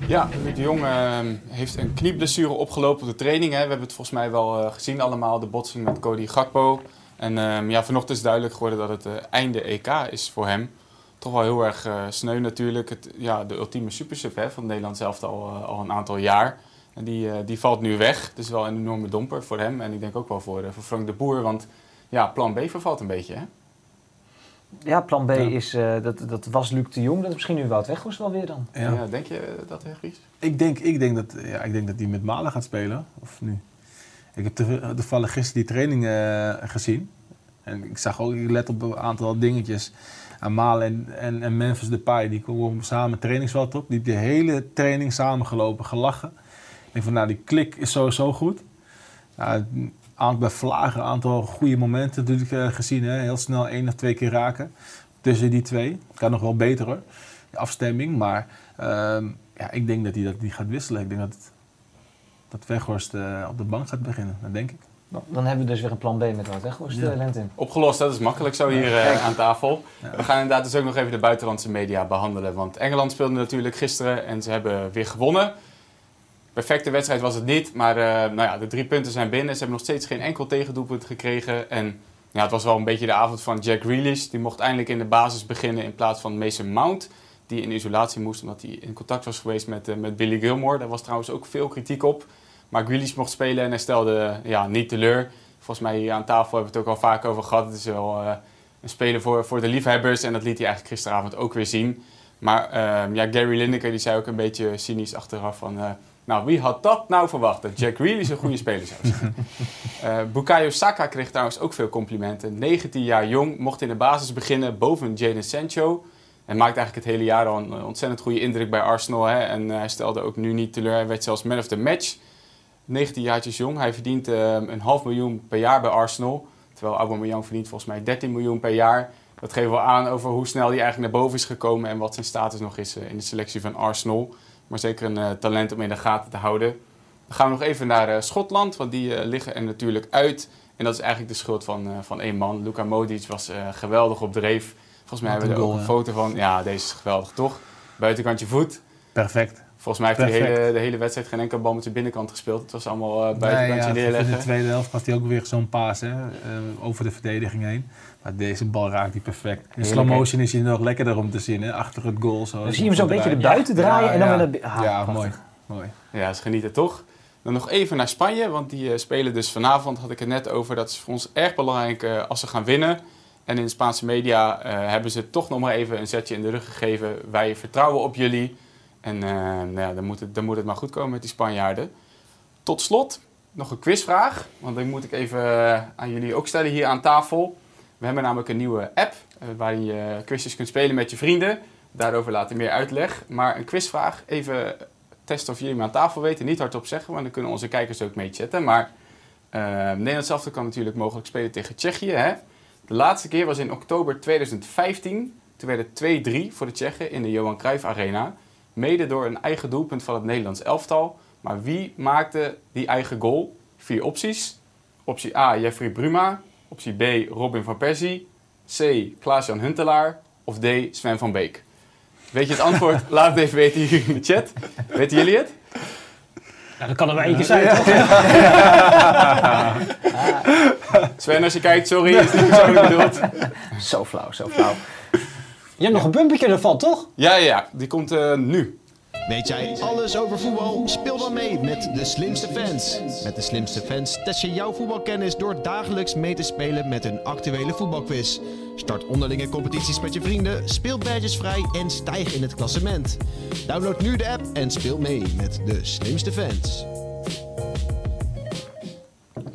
Ja, Luc de Jong ehm, heeft een knieblessure opgelopen op de training. Hè. We hebben het volgens mij wel eh, gezien allemaal, de botsing met Cody Gakpo. En ehm, ja, vanochtend is duidelijk geworden dat het eh, einde EK is voor hem. Toch wel heel erg eh, sneu natuurlijk. Het, ja, de ultieme supersub hè, van Nederland zelf al, al een aantal jaar. En die, die valt nu weg. Dus wel een enorme domper voor hem. En ik denk ook wel voor, voor Frank de Boer. Want ja, plan B vervalt een beetje. Hè? Ja, plan B Ja. is, eh, dat, dat was Luc de Jong. Dat is misschien nu Wout Weghorst wel weer dan. Ja. Ja, denk je dat, hè, Gries? Ik, denk, ik, denk dat, ja, ik denk dat hij met Malen gaat spelen. Of nu. Ik heb toevallig gisteren die training eh, gezien. En ik zag ook, ik let op een aantal dingetjes. Aan Malen en, en, en Memphis Depay, die komen samen trainingsveld op. Die hebben de hele training samengelopen, gelachen. Ik denk van, nou, die klik is sowieso goed. Nou, aan, bij Vlagen een aantal goede momenten natuurlijk eh, gezien. Hè? Heel snel één of twee keer raken. Tussen die twee. Kan nog wel beter hoor. Die afstemming. Maar ehm, ja, ik denk dat hij dat die gaat wisselen. Ik denk dat, dat Weghorst eh, op de bank gaat beginnen. Dat denk ik. Dan, dan hebben we dus weer een plan B met Wout Weghorst, Ja. eh, Lente. Opgelost, dat is makkelijk zo hier eh, aan tafel. Ja. We gaan inderdaad dus ook nog even de buitenlandse media behandelen. Want Engeland speelde natuurlijk gisteren en ze hebben weer gewonnen. Perfecte wedstrijd was het niet, maar eh, nou ja, de drie punten zijn binnen. Ze hebben nog steeds geen enkel tegendoelpunt gekregen. En ja, het was wel een beetje de avond van Jack Grealish. Die mocht eindelijk in de basis beginnen in plaats van Mason Mount. Die in isolatie moest omdat hij in contact was geweest met, eh, met Billy Gilmore. Daar was trouwens ook veel kritiek op. Maar Grealish mocht spelen en hij stelde eh, ja, niet teleur. Volgens mij hier aan tafel hebben we het ook al vaak over gehad. Het is wel een speler voor, voor de liefhebbers. En dat liet hij eigenlijk gisteravond ook weer zien. Maar ehm, ja, Gary Lineker die zei ook een beetje cynisch achteraf van... nou, wie had dat nou verwacht? Dat Jack Grealish een goede speler zou zijn. [LAUGHS] Eh Bukayo Saka kreeg trouwens ook veel complimenten. 19 jaar jong, mocht in de basis beginnen boven Jadon Sancho. En maakte eigenlijk het hele jaar al een ontzettend goede indruk bij Arsenal. Hè? En hij stelde ook nu niet teleur. Hij werd zelfs man of the match. 19 jaartjes jong. Hij verdient eh, een half miljoen per jaar bij Arsenal. Terwijl Aubameyang verdient volgens mij 13 miljoen per jaar. Dat geeft wel aan over hoe snel hij eigenlijk naar boven is gekomen... en wat zijn status nog is eh, in de selectie van Arsenal. Maar zeker een eh, talent om in de gaten te houden. Dan gaan we nog even naar eh, Schotland, want die eh, liggen er natuurlijk uit. En dat is eigenlijk de schuld van, van één man. Luka Modric was geweldig op dreef. Volgens mij Wat hebben we er ook een foto van. Ja, deze is geweldig, toch? Buitenkantje voet. Perfect. Volgens mij heeft hij de hele, de hele wedstrijd geen enkel bal met zijn binnenkant gespeeld. Het was allemaal Nee, buitenkantje in neerleggen. de tweede helft had hij ook weer zo'n paas hè, over de verdediging heen. Maar deze bal raakt hij perfect. In slow motion is hij nog lekkerder om te zien, hè, achter het goal. Zo, Dan zie je hem zo'n beetje draaien. erbuiten draaien en dan ja, weer naar Ah, ja, prachtig. mooi. mooi. Ja, ze genieten toch. Dan nog even naar Spanje, want die eh, spelen dus vanavond, had ik het net over. Dat is voor ons erg belangrijk eh, als ze gaan winnen. En in de Spaanse media eh, hebben ze toch nog maar even een zetje in de rug gegeven. Wij vertrouwen op jullie. En eh, nou ja, dan, moet het, dan moet het maar goed komen met die Spanjaarden. Tot slot, nog een quizvraag. Want die moet ik even aan jullie ook stellen hier aan tafel. We hebben namelijk een nieuwe app uh, waarin je quizjes kunt spelen met je vrienden. Daarover later meer uitleg. Maar een quizvraag, even testen of jullie hem aan tafel weten. Niet hardop zeggen, want dan kunnen onze kijkers ook mee chatten. Maar uh, Nederland zelf kan natuurlijk mogelijk spelen tegen Tsjechië. Hè? De laatste keer was in oktober 2015. Toen werd het 2-3 voor de Tsjechen in de Johan Cruijff Arena. Mede door een eigen doelpunt van het Nederlands elftal. Maar wie maakte die eigen goal? Vier opties. Optie A, Jeffrey Bruma. Optie B, Robin van Persie. C, Klaas-Jan Huntelaar. Of D, Sven van Beek. Weet je het antwoord? [LAUGHS] Laat het even weten hier in de chat. Weten jullie het? Ja, dat kan er maar één keer zijn, toch? [LAUGHS] Sven, als je kijkt, sorry, is niet persoonlijk bedoeld. Zo flauw, zo flauw. Je hebt nog een bumpertje ervan, toch? Ja, ja, die komt uh, nu. Weet jij alles over voetbal? Speel dan mee met de slimste fans. Met de slimste fans test je jouw voetbalkennis door dagelijks mee te spelen met een actuele voetbalquiz. Start onderlinge competities met je vrienden, speel badges vrij en stijg in het klassement. Download nu de app en speel mee met de slimste fans.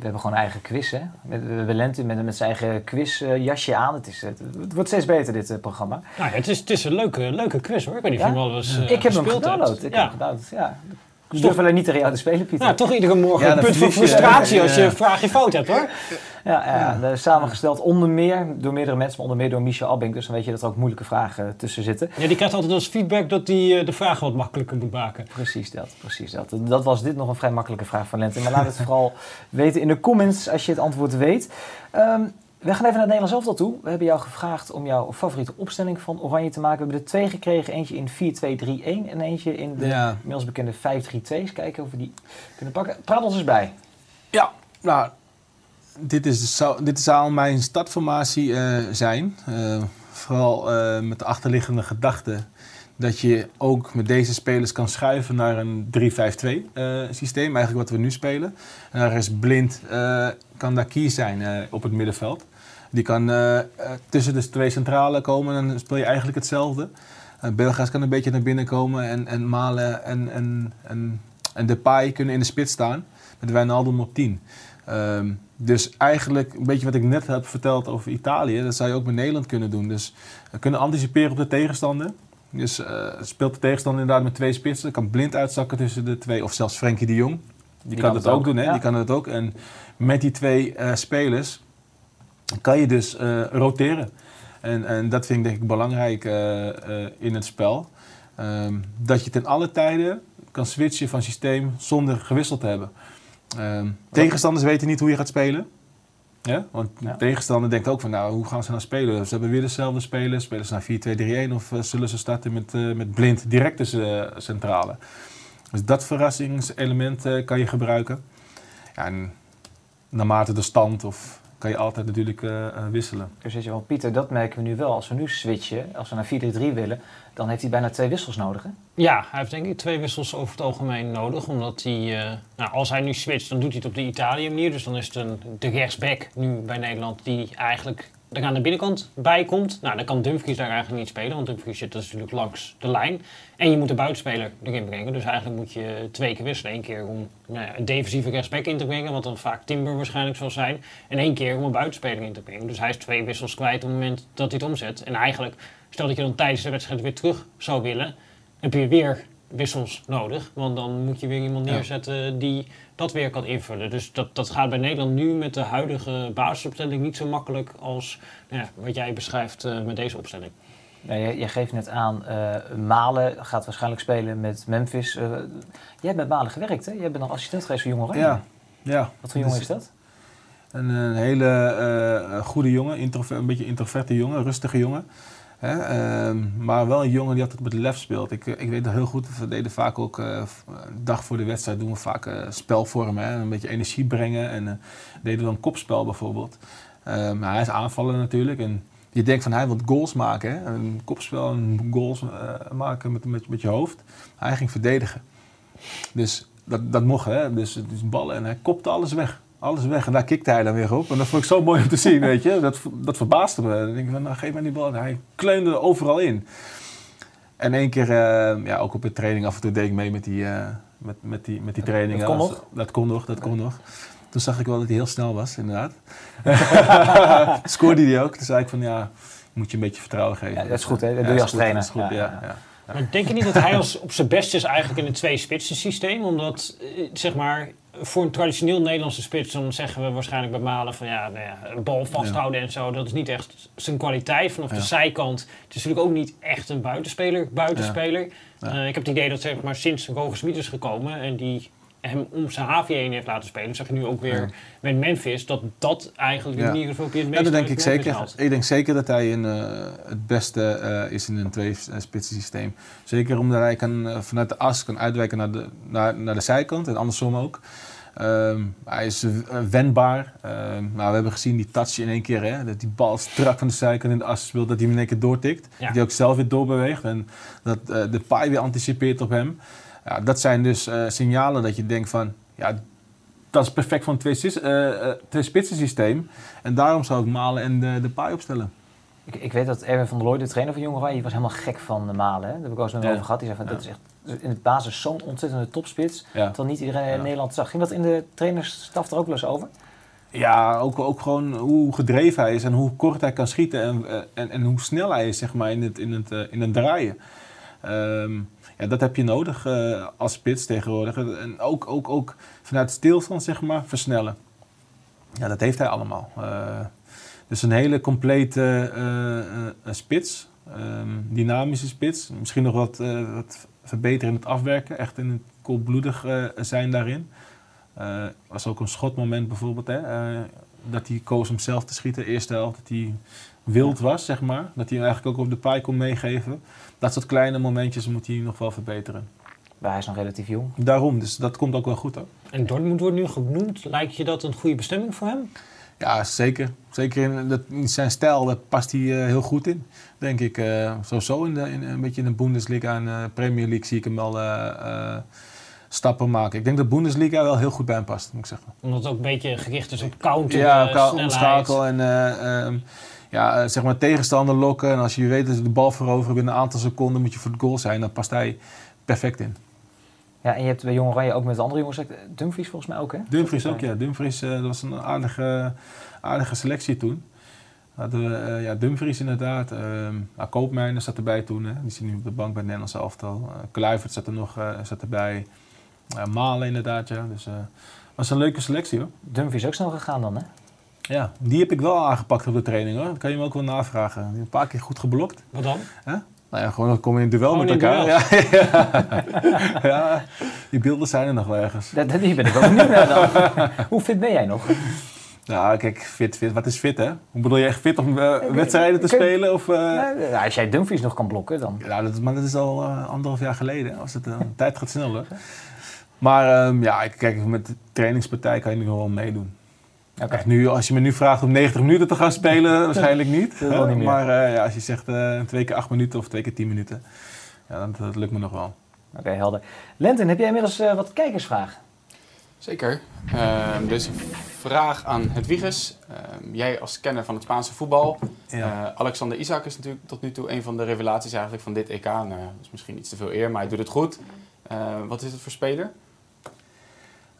We hebben gewoon een eigen quiz, hè? We hebben Lente met, met zijn eigen quizjasje aan. Het, is, het, het wordt steeds beter, dit uh, programma. Nou ja, het, is, het is een leuke, leuke quiz, hoor. Ik weet niet of je hem al eens Ik heb hem gedownload. Ik heb hem gedownload, ja. Ik durf alleen niet tegen jou te spelen, Pieter. Nou, toch iedere morgen Ja, een punt van je, frustratie ja. als je een vraagje fout hebt, hoor. Ja, ja, ja. samengesteld onder meer door meerdere mensen, maar onder meer door Michel Abink. Dus dan weet je dat er ook moeilijke vragen tussen zitten. Ja, die krijgt altijd als feedback dat hij uh, de vragen wat makkelijker moet maken. Precies dat, precies dat. Dat was dit nog een vrij makkelijke vraag van Lente. Maar laat het [LAUGHS] vooral weten in de comments als je het antwoord weet. Um, we gaan even naar het Nederlands elftal toe. We hebben jou gevraagd om jouw favoriete opstelling van Oranje te maken. We hebben er twee gekregen. Eentje in 4-2-3-1 en eentje in de Ja. inmiddels bekende 5-3-2. Eens kijken of we die kunnen pakken. Praat ons eens bij. Ja, nou, dit, is, zou, dit zou mijn startformatie eh, zijn. Eh, vooral eh, met de achterliggende gedachte dat je ook met deze spelers kan schuiven naar een 3-5-2 eh, systeem. Eigenlijk wat we nu spelen. En daar is Blind, eh, kan daar key zijn op het middenveld. Die kan eh, eh, tussen de twee centralen komen en dan speel je eigenlijk hetzelfde. Uh, Belga's kan een beetje naar binnen komen en, en Malen en, en, en, en Depay kunnen in de spits staan. Met Wijnaldum op 10. Um, dus eigenlijk een beetje wat ik net heb verteld over Italië, dat zou je ook met Nederland kunnen doen. Dus kunnen anticiperen op de tegenstander. Dus uh, speelt de tegenstander inderdaad met twee spitsen, kan blind uitzakken tussen de twee, of zelfs Frenkie de Jong. Die, kan, het ook doen, hè? ja. Die kan het ook. En met die twee uh, spelers kan je dus uh, roteren. En, en, dat vind ik denk ik belangrijk in het spel. Um, dat je ten alle tijden kan switchen van systeem zonder gewisseld te hebben. Um, tegenstanders weten niet hoe je gaat spelen. Ja? Want de tegenstander denkt ook van, nou, hoe gaan ze nou spelen? Ze hebben weer dezelfde spelers. Spelen ze naar 4-2-3-1 of uh, zullen ze starten met, uh, met blind direct tussen uh, centrale? Dus dat verrassingselement kan je gebruiken. Ja, en naarmate de stand of kan je altijd natuurlijk uh, wisselen. Dus weet je wel, Pieter, dat merken we nu wel. Als we nu switchen, als we naar 4-3 willen, dan heeft hij bijna twee wissels nodig, hè? Ja, hij heeft denk ik twee wissels over het algemeen nodig. Omdat hij, uh, nou, als hij nu switcht, dan doet hij het op de Italië-manier. Dus dan is het een, de rechtsback nu bij Nederland die eigenlijk er aan de binnenkant bij komt. Nou, dan kan Dumfries daar eigenlijk niet spelen, want Dumfries zit dus natuurlijk langs de lijn. En je moet de buitenspeler erin brengen. Dus eigenlijk moet je twee keer wisselen. Eén keer om nou ja, een defensieve rechtsback in te brengen, wat dan vaak Timber waarschijnlijk zal zijn. En één keer om een buitenspeler in te brengen. Dus hij is twee wissels kwijt op het moment dat hij het omzet. En eigenlijk, stel dat je dan tijdens de wedstrijd weer terug zou willen, heb je weer wissels nodig. Want dan moet je weer iemand neerzetten ja. die dat weer kan invullen. Dus dat, dat gaat bij Nederland nu met de huidige basisopstelling niet zo makkelijk als nou ja, wat jij beschrijft uh, met deze opstelling. Nee, jij, jij geeft net aan, uh, Malen gaat waarschijnlijk spelen met Memphis. Uh, jij hebt met Malen gewerkt, hè? Jij bent nog assistent geweest voor Jong Oranje. Ja, ja. Wat voor jongen is dat? Een, een hele goede jongen, een beetje introverte jongen, rustige jongen. Uh, maar wel een jongen die altijd met lef speelt. Ik, ik weet dat heel goed, we deden vaak ook uh, een dag voor de wedstrijd doen we vaak spelvormen. Hè, een beetje energie brengen en deden we dan kopspel bijvoorbeeld. maar hij is aanvaller natuurlijk en je denkt van hij wil goals maken. Hè, een kopspel en goals maken met, met, met je hoofd. Hij ging verdedigen. Dus dat, dat mocht, hè. Dus, dus ballen en hij kopte alles weg alles weg. En daar kikte hij dan weer op. En dat vond ik zo mooi om te zien, [LAUGHS] weet je. Dat, dat verbaasde me. Dan denk ik, nou, geef mij die bal. Hij kleunde er overal in. En één keer, uh, ja, ook op de training af en toe deed ik mee met die, uh, met, met, die, met die trainingen. Dat kon nog? Dat kon nog, dat kon nog. Toen zag ik wel dat hij heel snel was, inderdaad. [LAUGHS] Scoorde hij ook. Toen zei ik van, ja, moet je een beetje vertrouwen geven. Ja, dat is goed, hè? Dat doe je als trainer. Dat is goed, Ja, ja. Maar denk je niet dat hij als op zijn best is eigenlijk in een twee-spitsen systeem? Omdat, eh, zeg maar, voor een traditioneel Nederlandse spits, dan zeggen we waarschijnlijk bij Malen van ja, nou ja een bal vasthouden en zo. Dat is niet echt zijn kwaliteit vanaf de zijkant. Het is natuurlijk ook niet echt een buitenspeler. buitenspeler. Eh, ik heb het idee dat zeg maar, sinds Roger Smit is gekomen en die hem om zijn HV heen heeft laten spelen, zag je nu ook weer Ja. met Memphis, dat dat eigenlijk de manier is waarop je het Ja, dat denk ik zeker. haalt. Ik denk zeker dat hij in, eh, het beste eh, is in een twee-spitsen systeem. Zeker omdat hij kan, eh, vanuit de as kan uitwijken naar de, naar, naar de zijkant en andersom ook. Ehm, hij is eh, wendbaar. Ehm, nou, we hebben gezien die touch in één keer, hè, dat die bal strak van de zijkant in de as speelt, dat hij hem in één keer doortikt. Ja. Dat hij ook zelf weer doorbeweegt en dat eh, de paai weer anticipeert op hem. Ja, dat zijn dus eh, signalen dat je denkt van, ja, dat is perfect voor een twee-spitsen eh, eh, systeem. En daarom zou ik Malen en de, de paai opstellen. Ik, ik weet dat Erwin van der Looy, de trainer van Jong Oranje, die was helemaal gek van de Malen. Hè? Daar heb ik wel eens met hem Ja. over gehad. Die zei van, Ja. dat is echt in het basis zo'n ontzettende topspits. Ja. Terwijl niet iedereen in. Nederland zag. Ging dat in de trainersstaf er ook wel eens over? Ja, ook, ook gewoon hoe gedreven hij is en hoe kort hij kan schieten en, en, en hoe snel hij is zeg maar, in, het, in, het, in het draaien. Ehm, ja, dat heb je nodig eh, als spits tegenwoordig. En ook, ook, ook vanuit stilstand zeg maar, versnellen. Ja, dat heeft hij allemaal. Dus een hele complete eh, spits. Ehm, dynamische spits. Misschien nog wat, wat verbeteren in het afwerken. Echt in het koelbloedig zijn daarin. Was ook een schotmoment bijvoorbeeld. Hè, dat hij koos om zelf te schieten. Eerste helft. Dat hij wild was, zeg maar. Dat hij hem eigenlijk ook op de paai kon meegeven. Dat soort kleine momentjes moet hij nog wel verbeteren. Maar hij is nog relatief jong. Daarom, dus dat komt ook wel goed hoor. En Dortmund wordt nu genoemd. Lijkt je dat een goede bestemming voor hem? Ja, zeker. Zeker in, dat, in zijn stijl, daar past hij eh, heel goed in, denk ik. Eh sowieso in, de, in een beetje in de Bundesliga en eh Premier League zie ik hem wel eh, eh, stappen maken. Ik denk dat Bundesliga wel heel goed bij hem past, moet ik zeggen. Omdat het ook een beetje gericht is op counter, ja, eh, omschakel en eh, ehm, ja, eh, zeg maar tegenstander lokken. En als je weet dat je de bal veroveren binnen een aantal seconden moet je voor het goal zijn. Dan past hij perfect in. Ja, en je hebt bij Jong Oranje ook met de andere jongens, Dumfries volgens mij ook hè? Dumfries ook, ja. Dumfries, eh, dat was een aardige, aardige selectie toen. Hadden we eh, ja, Dumfries inderdaad. ehm nou, Koopmijnen zat erbij toen. Hè. Die zit nu op de bank bij het Nederlands elftal. Uh, Kluivert zat er nog eh, zat erbij. Malen inderdaad, ja. Dus eh was een leuke selectie hoor. Dumfries ook snel gegaan dan hè? Ja, die heb ik wel aangepakt op de training hoor. Dat kan je me ook wel navragen. Een paar keer goed geblokt. Wat dan? Nou ja, gewoon dan kom je in duel Gewoon met elkaar. Ja, ja. [LAUGHS] ja, die beelden zijn er nog wel ergens. Dat, dat- die ben ik ook benieuwd naar dan. [LAUGHS] Hoe fit ben jij nog? Nou, kijk, fit, fit. Wat is fit, hè? Hoe bedoel je echt fit om eh, wedstrijden te Kun- spelen? Of, eh, Ja, als jij Dumfries nog kan blokken, dan... Ja, dat, maar dat is al anderhalf jaar geleden. Als het, de tijd gaat sneller. Maar ehm, ja, ik- kijk, met de trainingspartij kan je nog wel meedoen. Echt Nu, als je me nu vraagt om 90 minuten te gaan spelen, [LAUGHS] waarschijnlijk niet. Niet meer. Maar eh, ja, als je zegt eh, twee keer acht minuten of twee keer tien minuten, ja, dan, dat lukt me nog wel. Oké, helder. Lentin, heb jij inmiddels eh, wat kijkersvragen? Zeker. Ehm dus een vraag aan Hedwiges. Ehm jij als kenner van het Spaanse voetbal. Ja. Eh, Alexander Isaac is natuurlijk tot nu toe een van de revelaties eigenlijk van dit EK. Nou, ja, dat is misschien iets te veel eer, maar hij doet het goed. Eh, wat is het voor speler?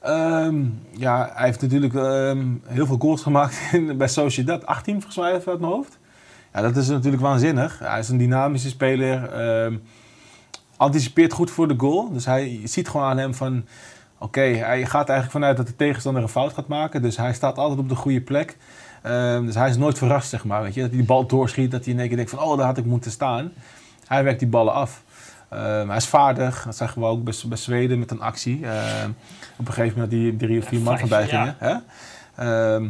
Ehm, ja, hij heeft natuurlijk ehm, heel veel goals gemaakt [LAUGHS] in, bij Sociedad. 18 volgens mij uit mijn hoofd. Ja, dat is natuurlijk waanzinnig. Hij is een dynamische speler. ehm, anticipeert goed voor de goal. Dus hij ziet gewoon aan hem van... Oké, hij gaat eigenlijk vanuit dat de tegenstander een fout gaat maken. Dus hij staat altijd op de goede plek. Dus hij is nooit verrast, zeg maar. Weet je? Dat hij die bal doorschiet, dat hij in één keer denkt van... Oh, daar had ik moeten staan. Hij werkt die ballen af. Ehm, hij is vaardig. Dat zagen we ook bij, bij Zweden met een actie. Ehm, op een gegeven moment die drie of vier man voorbij ja. gingen. Hè? Ehm,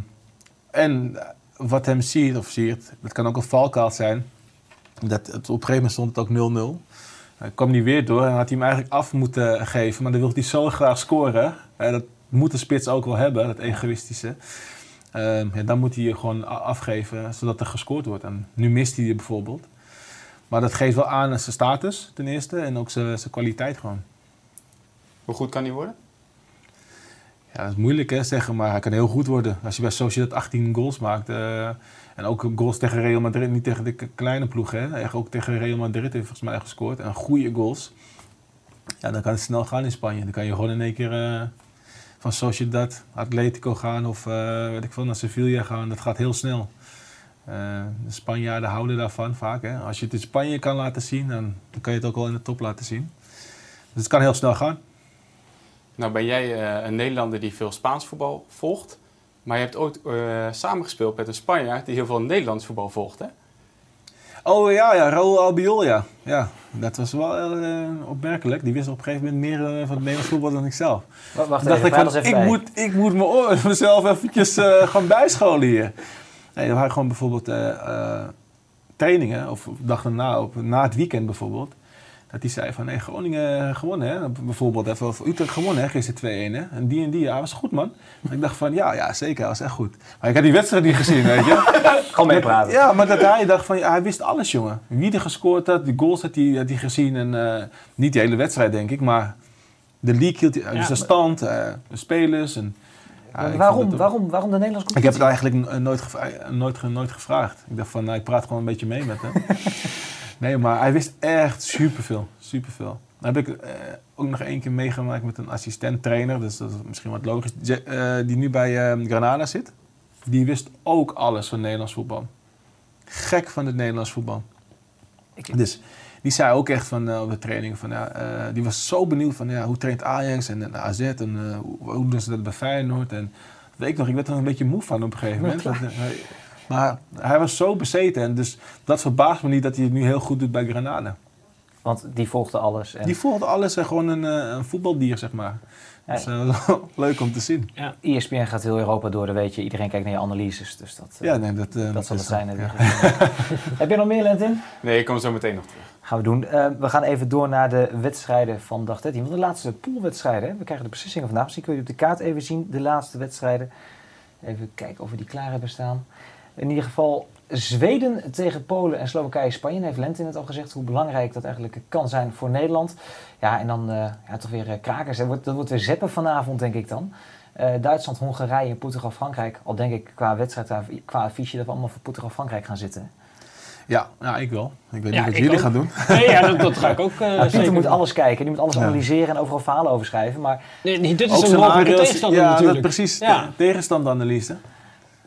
en wat hem ziet, of ziet, dat kan ook een valkuil zijn. Dat het, op een gegeven moment stond het ook 0-0. Hij kwam niet weer door en had hij hem eigenlijk af moeten geven. Maar dan wil hij zo graag scoren. Dat moet de spits ook wel hebben, dat egoïstische. Ja, dan moet hij je gewoon afgeven, zodat er gescoord wordt. En nu mist hij die bijvoorbeeld. Maar dat geeft wel aan zijn status ten eerste en ook zijn, zijn kwaliteit gewoon. Hoe goed kan hij worden? Ja, dat is moeilijk hè, zeggen, maar hij kan heel goed worden. Als je bij Sociedad 18 goals maakt. eh, en ook goals tegen Real Madrid, niet tegen de kleine ploeg. Hè. Echt ook tegen Real Madrid heeft volgens mij gescoord. En goede goals. ja, dan kan het snel gaan in Spanje. Dan kan je gewoon in één keer eh, van Sociedad, Atletico gaan of eh, weet ik veel, naar Sevilla gaan. Dat gaat heel snel. Eh, de Spanjaarden houden daarvan vaak. Hè. Als je het in Spanje kan laten zien, dan, dan kan je het ook wel in de top laten zien. Dus het kan heel snel gaan. Nou ben jij eh, een Nederlander die veel Spaans voetbal volgt. Maar je hebt ooit eh, samengespeeld met een Spanjaard die heel veel Nederlands voetbal volgt, hè? Oh ja, ja, Raúl Albiol, ja. ja. Dat was wel eh, opmerkelijk. Die wist op een gegeven moment meer van het Nederlands voetbal dan ik zelf. Wa- Wacht dacht even, ik, van, ik, bij. moet, ik moet [LAUGHS] mezelf eventjes eh, gaan bijscholen hier. Nee, er waren gewoon bijvoorbeeld eh, eh, trainingen, of dag op, na het weekend bijvoorbeeld. Dat die zei van, nee, Groningen gewonnen hè. Bijvoorbeeld even over Utrecht gewonnen hè, gisteren 2-1 hè. En die en die, ja, was goed man. Ik dacht van, ja, ja, zeker, hij was echt goed. Maar ik had die wedstrijd niet gezien, weet je. [LAUGHS] Gewoon meepraten. Ja, maar dat hij dacht van, ja, hij wist alles, jongen. Wie er gescoord had, die goals had hij, had hij gezien. En eh, niet de hele wedstrijd, denk ik, maar de league hield hij, dus de stand, eh, de spelers. En, ja, ik waarom, waarom, waarom de Nederlandse Ik heb het competitie? eigenlijk nooit, eh, nooit, nooit gevraagd. Ik dacht van, nou, ik praat gewoon een beetje mee met hem. [LAUGHS] nee, maar hij wist echt superveel, superveel. Dan heb ik eh, ook nog één keer meegemaakt met een assistent-trainer. Dus dat is misschien wat logisch. Je- eh, die nu bij eh, Granada zit. Die wist ook alles van Nederlands voetbal. Gek van het Nederlands voetbal. Dus die zei ook echt van, eh, op de training, van, ja, eh, die was zo benieuwd van ja, hoe traint Ajax en, en AZ en eh, hoe, hoe doen ze dat bij Feyenoord. En weet ik nog, ik werd er een beetje moe van op een gegeven moment. Dat, maar hij was zo bezeten en dus dat verbaast me niet dat hij het nu heel goed doet bij Granada. Want die volgde alles. En Die volgde alles en gewoon een, een voetbaldier, zeg maar. Ja. Dat is eh, [LAUGHS] leuk om te zien. ESPN gaat heel Europa door, dat weet je. Iedereen kijkt naar je analyses, dus dat, Ja, nee, dat, eh, dat zal het zijn. ja. [LAUGHS] Heb je nog meer, Lentin? Nee, ik kom zo meteen nog terug. We doen. Eh, we gaan even door naar de wedstrijden van dag 13. Want de laatste poolwedstrijden, we krijgen de beslissingen vandaag. Misschien kun je op de kaart even zien, de laatste wedstrijden. Even kijken of we die klaar hebben staan. In ieder geval Zweden tegen Polen en Slowakije Spanje. Heeft Lentin het al gezegd hoe belangrijk dat eigenlijk kan zijn voor Nederland. Ja, en dan eh, ja, toch weer eh, krakers. Dat wordt, dat wordt weer zeppen vanavond, denk ik dan. Duitsland, Hongarije Portugal, Frankrijk. Al denk ik qua wedstrijd, qua affiche, dat we allemaal voor Portugal, Frankrijk gaan zitten. Ja, ja, ik wel. Ik weet Ja, niet wat jullie ook. gaan doen. Nee, ja, dat, dat ga ik ook [LAUGHS] Nou, Pieter zeker moet doen. alles kijken, die moet alles analyseren en overal verhalen over schrijven. Maar Nee, nee, dit is Ook een mogelijke tegenstander ja, natuurlijk. Dat, precies, Ja. de tegenstanderanalyse.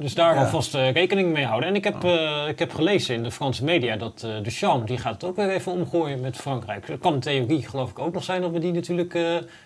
Dus daar alvast eh, rekening mee houden. En ik heb, eh, ik heb gelezen in de Franse media dat eh Deschamps, die gaat het ook weer even omgooien met Frankrijk. Dat kan in theorie geloof ik ook nog zijn dat we die natuurlijk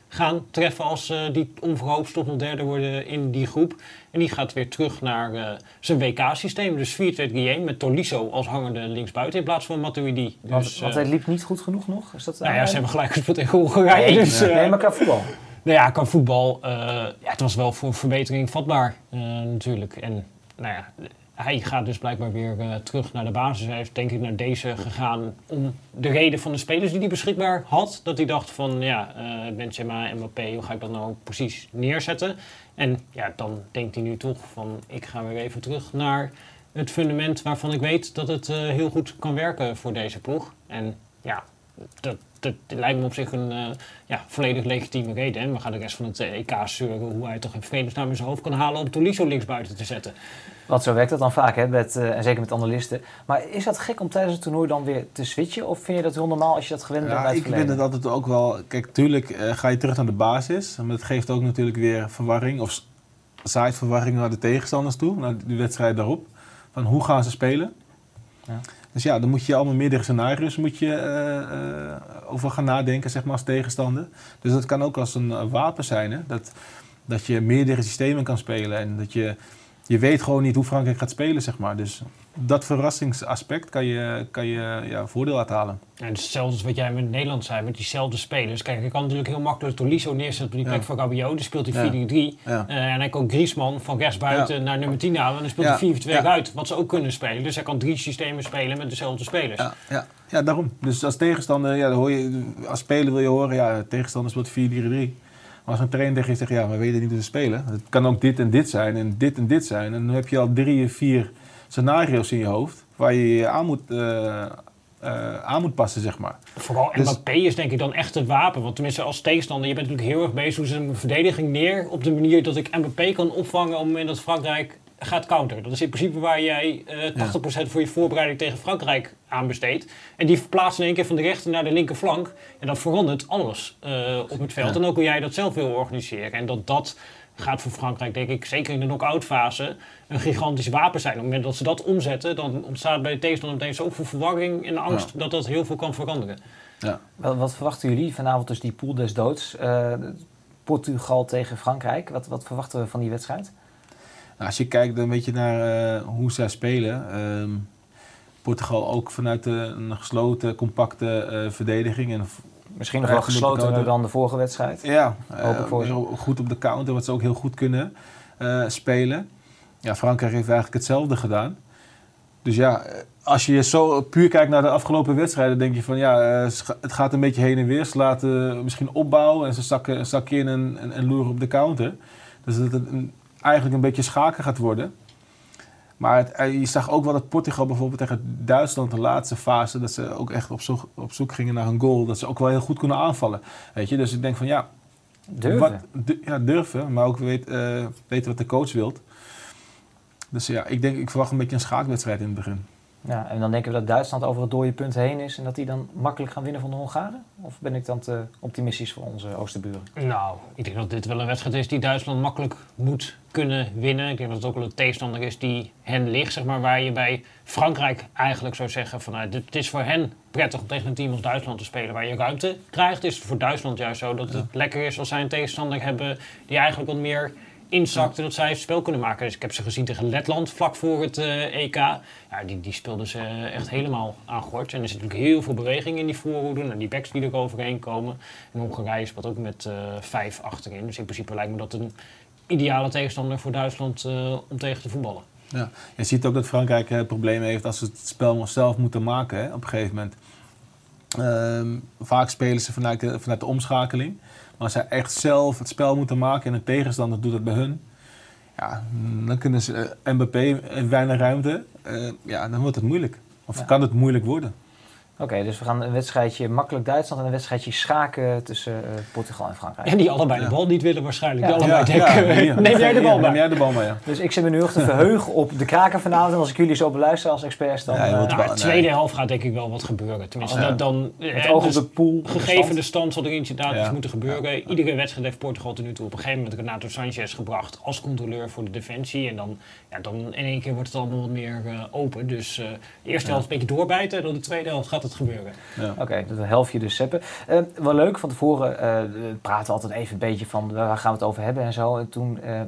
gaan treffen als die onverhoopt tot nog derde worden in die groep. En die gaat weer terug naar zijn WK-systeem. Dus 4-2-3-1 met Tolisso als hangende linksbuiten in plaats van Matuidi. Dus, want hij liep niet goed genoeg nog. Is dat nou ja, ze hebben gelijk gespeeld tegen Hongarije. nee, dus, nee, maar qua voetbal. Nou ja, qua voetbal, eh, ja, het was wel voor verbetering vatbaar eh, natuurlijk. En nou ja, hij gaat dus blijkbaar weer eh, terug naar de basis. Hij heeft denk ik naar deze gegaan om de reden van de spelers die hij beschikbaar had. Dat hij dacht van, ja, Benzema en Mbappé, hoe ga ik dat nou precies neerzetten? En ja, dan denkt hij nu toch van, ik ga weer even terug naar het fundament waarvan ik weet dat het heel goed kan werken voor deze ploeg. En ja, dat, dat lijkt me op zich een eh, ja, volledig legitieme reden. En we gaan de rest van het eh, EK zeuren hoe hij toch in vredesnaam in zijn hoofd kan halen om Tolisso linksbuiten te zetten. Want zo werkt dat dan vaak, hè, met, eh, en zeker met analisten. Maar is dat gek om tijdens het toernooi dan weer te switchen? Of vind je dat heel normaal als je dat gewend bent Ja, bij het ik vind verleden? het altijd ook wel... Kijk, tuurlijk eh, ga je terug naar de basis. Maar dat geeft ook natuurlijk weer verwarring. Of zaait verwarring naar de tegenstanders toe. Naar de wedstrijd daarop. Van hoe gaan ze spelen? Ja. Dus ja, dan moet je allemaal meerdere scenario's moet je, eh, over gaan nadenken, zeg maar, als tegenstander. Dus dat kan ook als een eh, wapen zijn, hè? Dat, dat je meerdere systemen kan spelen. En dat je, je weet gewoon niet hoe Frankrijk gaat spelen, zeg maar. Dus dat verrassingsaspect kan je, kan je ja, voordeel uithalen. En het is hetzelfde als wat jij met Nederland zei, met diezelfde spelers. Kijk, ik kan natuurlijk heel makkelijk Tolisso neerzetten op die Ja. plek van Rabiot. Die speelt hij 4-3. Ja. Eh, en hij kan Griezmann van rechtsbuiten naar nummer 10 halen. En dan speelt hij 4-2 Ja. uit, wat ze ook kunnen spelen. Dus hij kan drie systemen spelen met dezelfde spelers. Ja, ja, ja, daarom. Dus als tegenstander, ja, dan hoor je, als speler wil je horen, ja, tegenstander speelt 4-3-3. Maar als een trainer tegen je zegt, ja, we weten niet hoe te spelen. Het kan ook dit en dit zijn en dit en dit zijn. En dan heb je al drie, vier scenario's in je hoofd waar je je aan moet, eh, eh, aan moet passen, zeg maar. Vooral Dus- Mbappé is denk ik dan echt het wapen. Want tenminste als tegenstander, je bent natuurlijk heel erg bezig hoe ze een verdediging neer op de manier dat ik Mbappé kan opvangen op het moment dat Frankrijk gaat counteren. Dat is in principe waar jij eh 80% voor je voorbereiding tegen Frankrijk aan besteedt. En die verplaatst in één keer van de rechter naar de linkerflank. En dat verandert alles eh, op het veld. En ook hoe jij dat zelf wil organiseren. En dat dat gaat voor Frankrijk, denk ik, zeker in de knock-out fase, een gigantisch wapen zijn. Op het moment dat ze dat omzetten, dan ontstaat bij de tegenstander meteen zoveel verwarring en angst dat dat heel veel kan veranderen. Ja. Wat, wat verwachten jullie vanavond dus die pool des doods? Eh, Portugal tegen Frankrijk. Wat, wat verwachten we van die wedstrijd? Nou, als je kijkt een beetje naar eh, hoe zij spelen. ehm, Portugal ook vanuit een gesloten, compacte eh, verdediging. En Misschien nog wel geslotener dan de vorige wedstrijd. Ja, eh, heel goed op de counter, wat ze ook heel goed kunnen spelen. Ja, Frankrijk heeft eigenlijk hetzelfde gedaan. Dus ja, als je zo puur kijkt naar de afgelopen wedstrijden, denk je van ja, het gaat een beetje heen en weer. Ze laten misschien opbouwen en ze zakken, zakken in en, en, en loeren op de counter. Dus dat het een, eigenlijk een beetje schaken gaat worden. Maar het, eh, je zag ook wel dat Portugal bijvoorbeeld tegen Duitsland de laatste fase, dat ze ook echt op zoek, op zoek gingen naar een goal, dat ze ook wel heel goed konden aanvallen. Weet je? Dus ik denk van ja, Durven. wat, du- ja, durven, maar ook weet, eh, weten wat de coach wilt. Dus ja, ik denk, ik verwacht een beetje een schaakwedstrijd in het begin. Ja, en dan denken we dat Duitsland over het dode punt heen is en dat die dan makkelijk gaan winnen van de Hongaren? Of ben ik dan te optimistisch voor onze oosterburen? Nou, ik denk dat dit wel een wedstrijd is die Duitsland makkelijk moet kunnen winnen. Ik denk dat het ook wel een tegenstander is die hen ligt, zeg maar, waar je bij Frankrijk eigenlijk zou zeggen van nou, het is voor hen prettig om tegen een team als Duitsland te spelen waar je ruimte krijgt. Is het voor Duitsland juist zo dat het lekker is als zij een tegenstander hebben die eigenlijk wat meer inzakt en dat zij het spel kunnen maken. Dus ik heb ze gezien tegen Letland vlak voor het eh, EK. Ja, die, die speelden ze echt helemaal aan gort. En er zit natuurlijk heel veel beweging in die voorhoede. En die backs die er overheen komen. En Hongarije speelt ook met eh, vijf achterin. Dus in principe lijkt me dat een ideale tegenstander voor Duitsland eh, om tegen te voetballen. Ja. Je ziet ook dat Frankrijk eh, problemen heeft als ze het spel zelf moeten maken hè, op een gegeven moment. Ehm, vaak spelen ze vanuit de, vanuit de omschakeling. Maar als zij echt zelf het spel moeten maken en een tegenstander doet het bij hun, ja, dan kunnen ze Mbappé heeft weinig ruimte. Eh, ja, dan wordt het moeilijk. Of Ja. kan het moeilijk worden. Oké, dus we gaan een wedstrijdje makkelijk Duitsland en een wedstrijdje schaken tussen eh, Portugal en Frankrijk. En die allebei Ja. de bal niet willen waarschijnlijk. Ja. Die allebei Ja, denken, ja, [LAUGHS] neem jij de bal Neem maar. jij de bal maar, ja. Dus ik zit me nu heel te verheugen op de kraken vanavond. En als ik jullie zo beluister als experts, dan Ja, eh, Nou, de tweede helft gaat denk ik wel wat gebeuren. Tenminste, Ja. dat dan... met eh, oog op dus de pool. Gegeven de stand zal er inderdaad Ja. iets moeten gebeuren. Iedere wedstrijd heeft Portugal tot nu toe op een gegeven moment Renato Sanchez gebracht als controleur voor de defensie. En dan, ja, dan in één keer wordt het allemaal wat meer open. Dus eh, de eerste helft een beetje doorbijten en dan de tweede helft gaat het gebeuren. Ja. Oké, dat helft je dus zeppen. Eh, wel leuk, van tevoren eh, praten we altijd even een beetje van waar gaan we het over hebben en zo. En toen, eh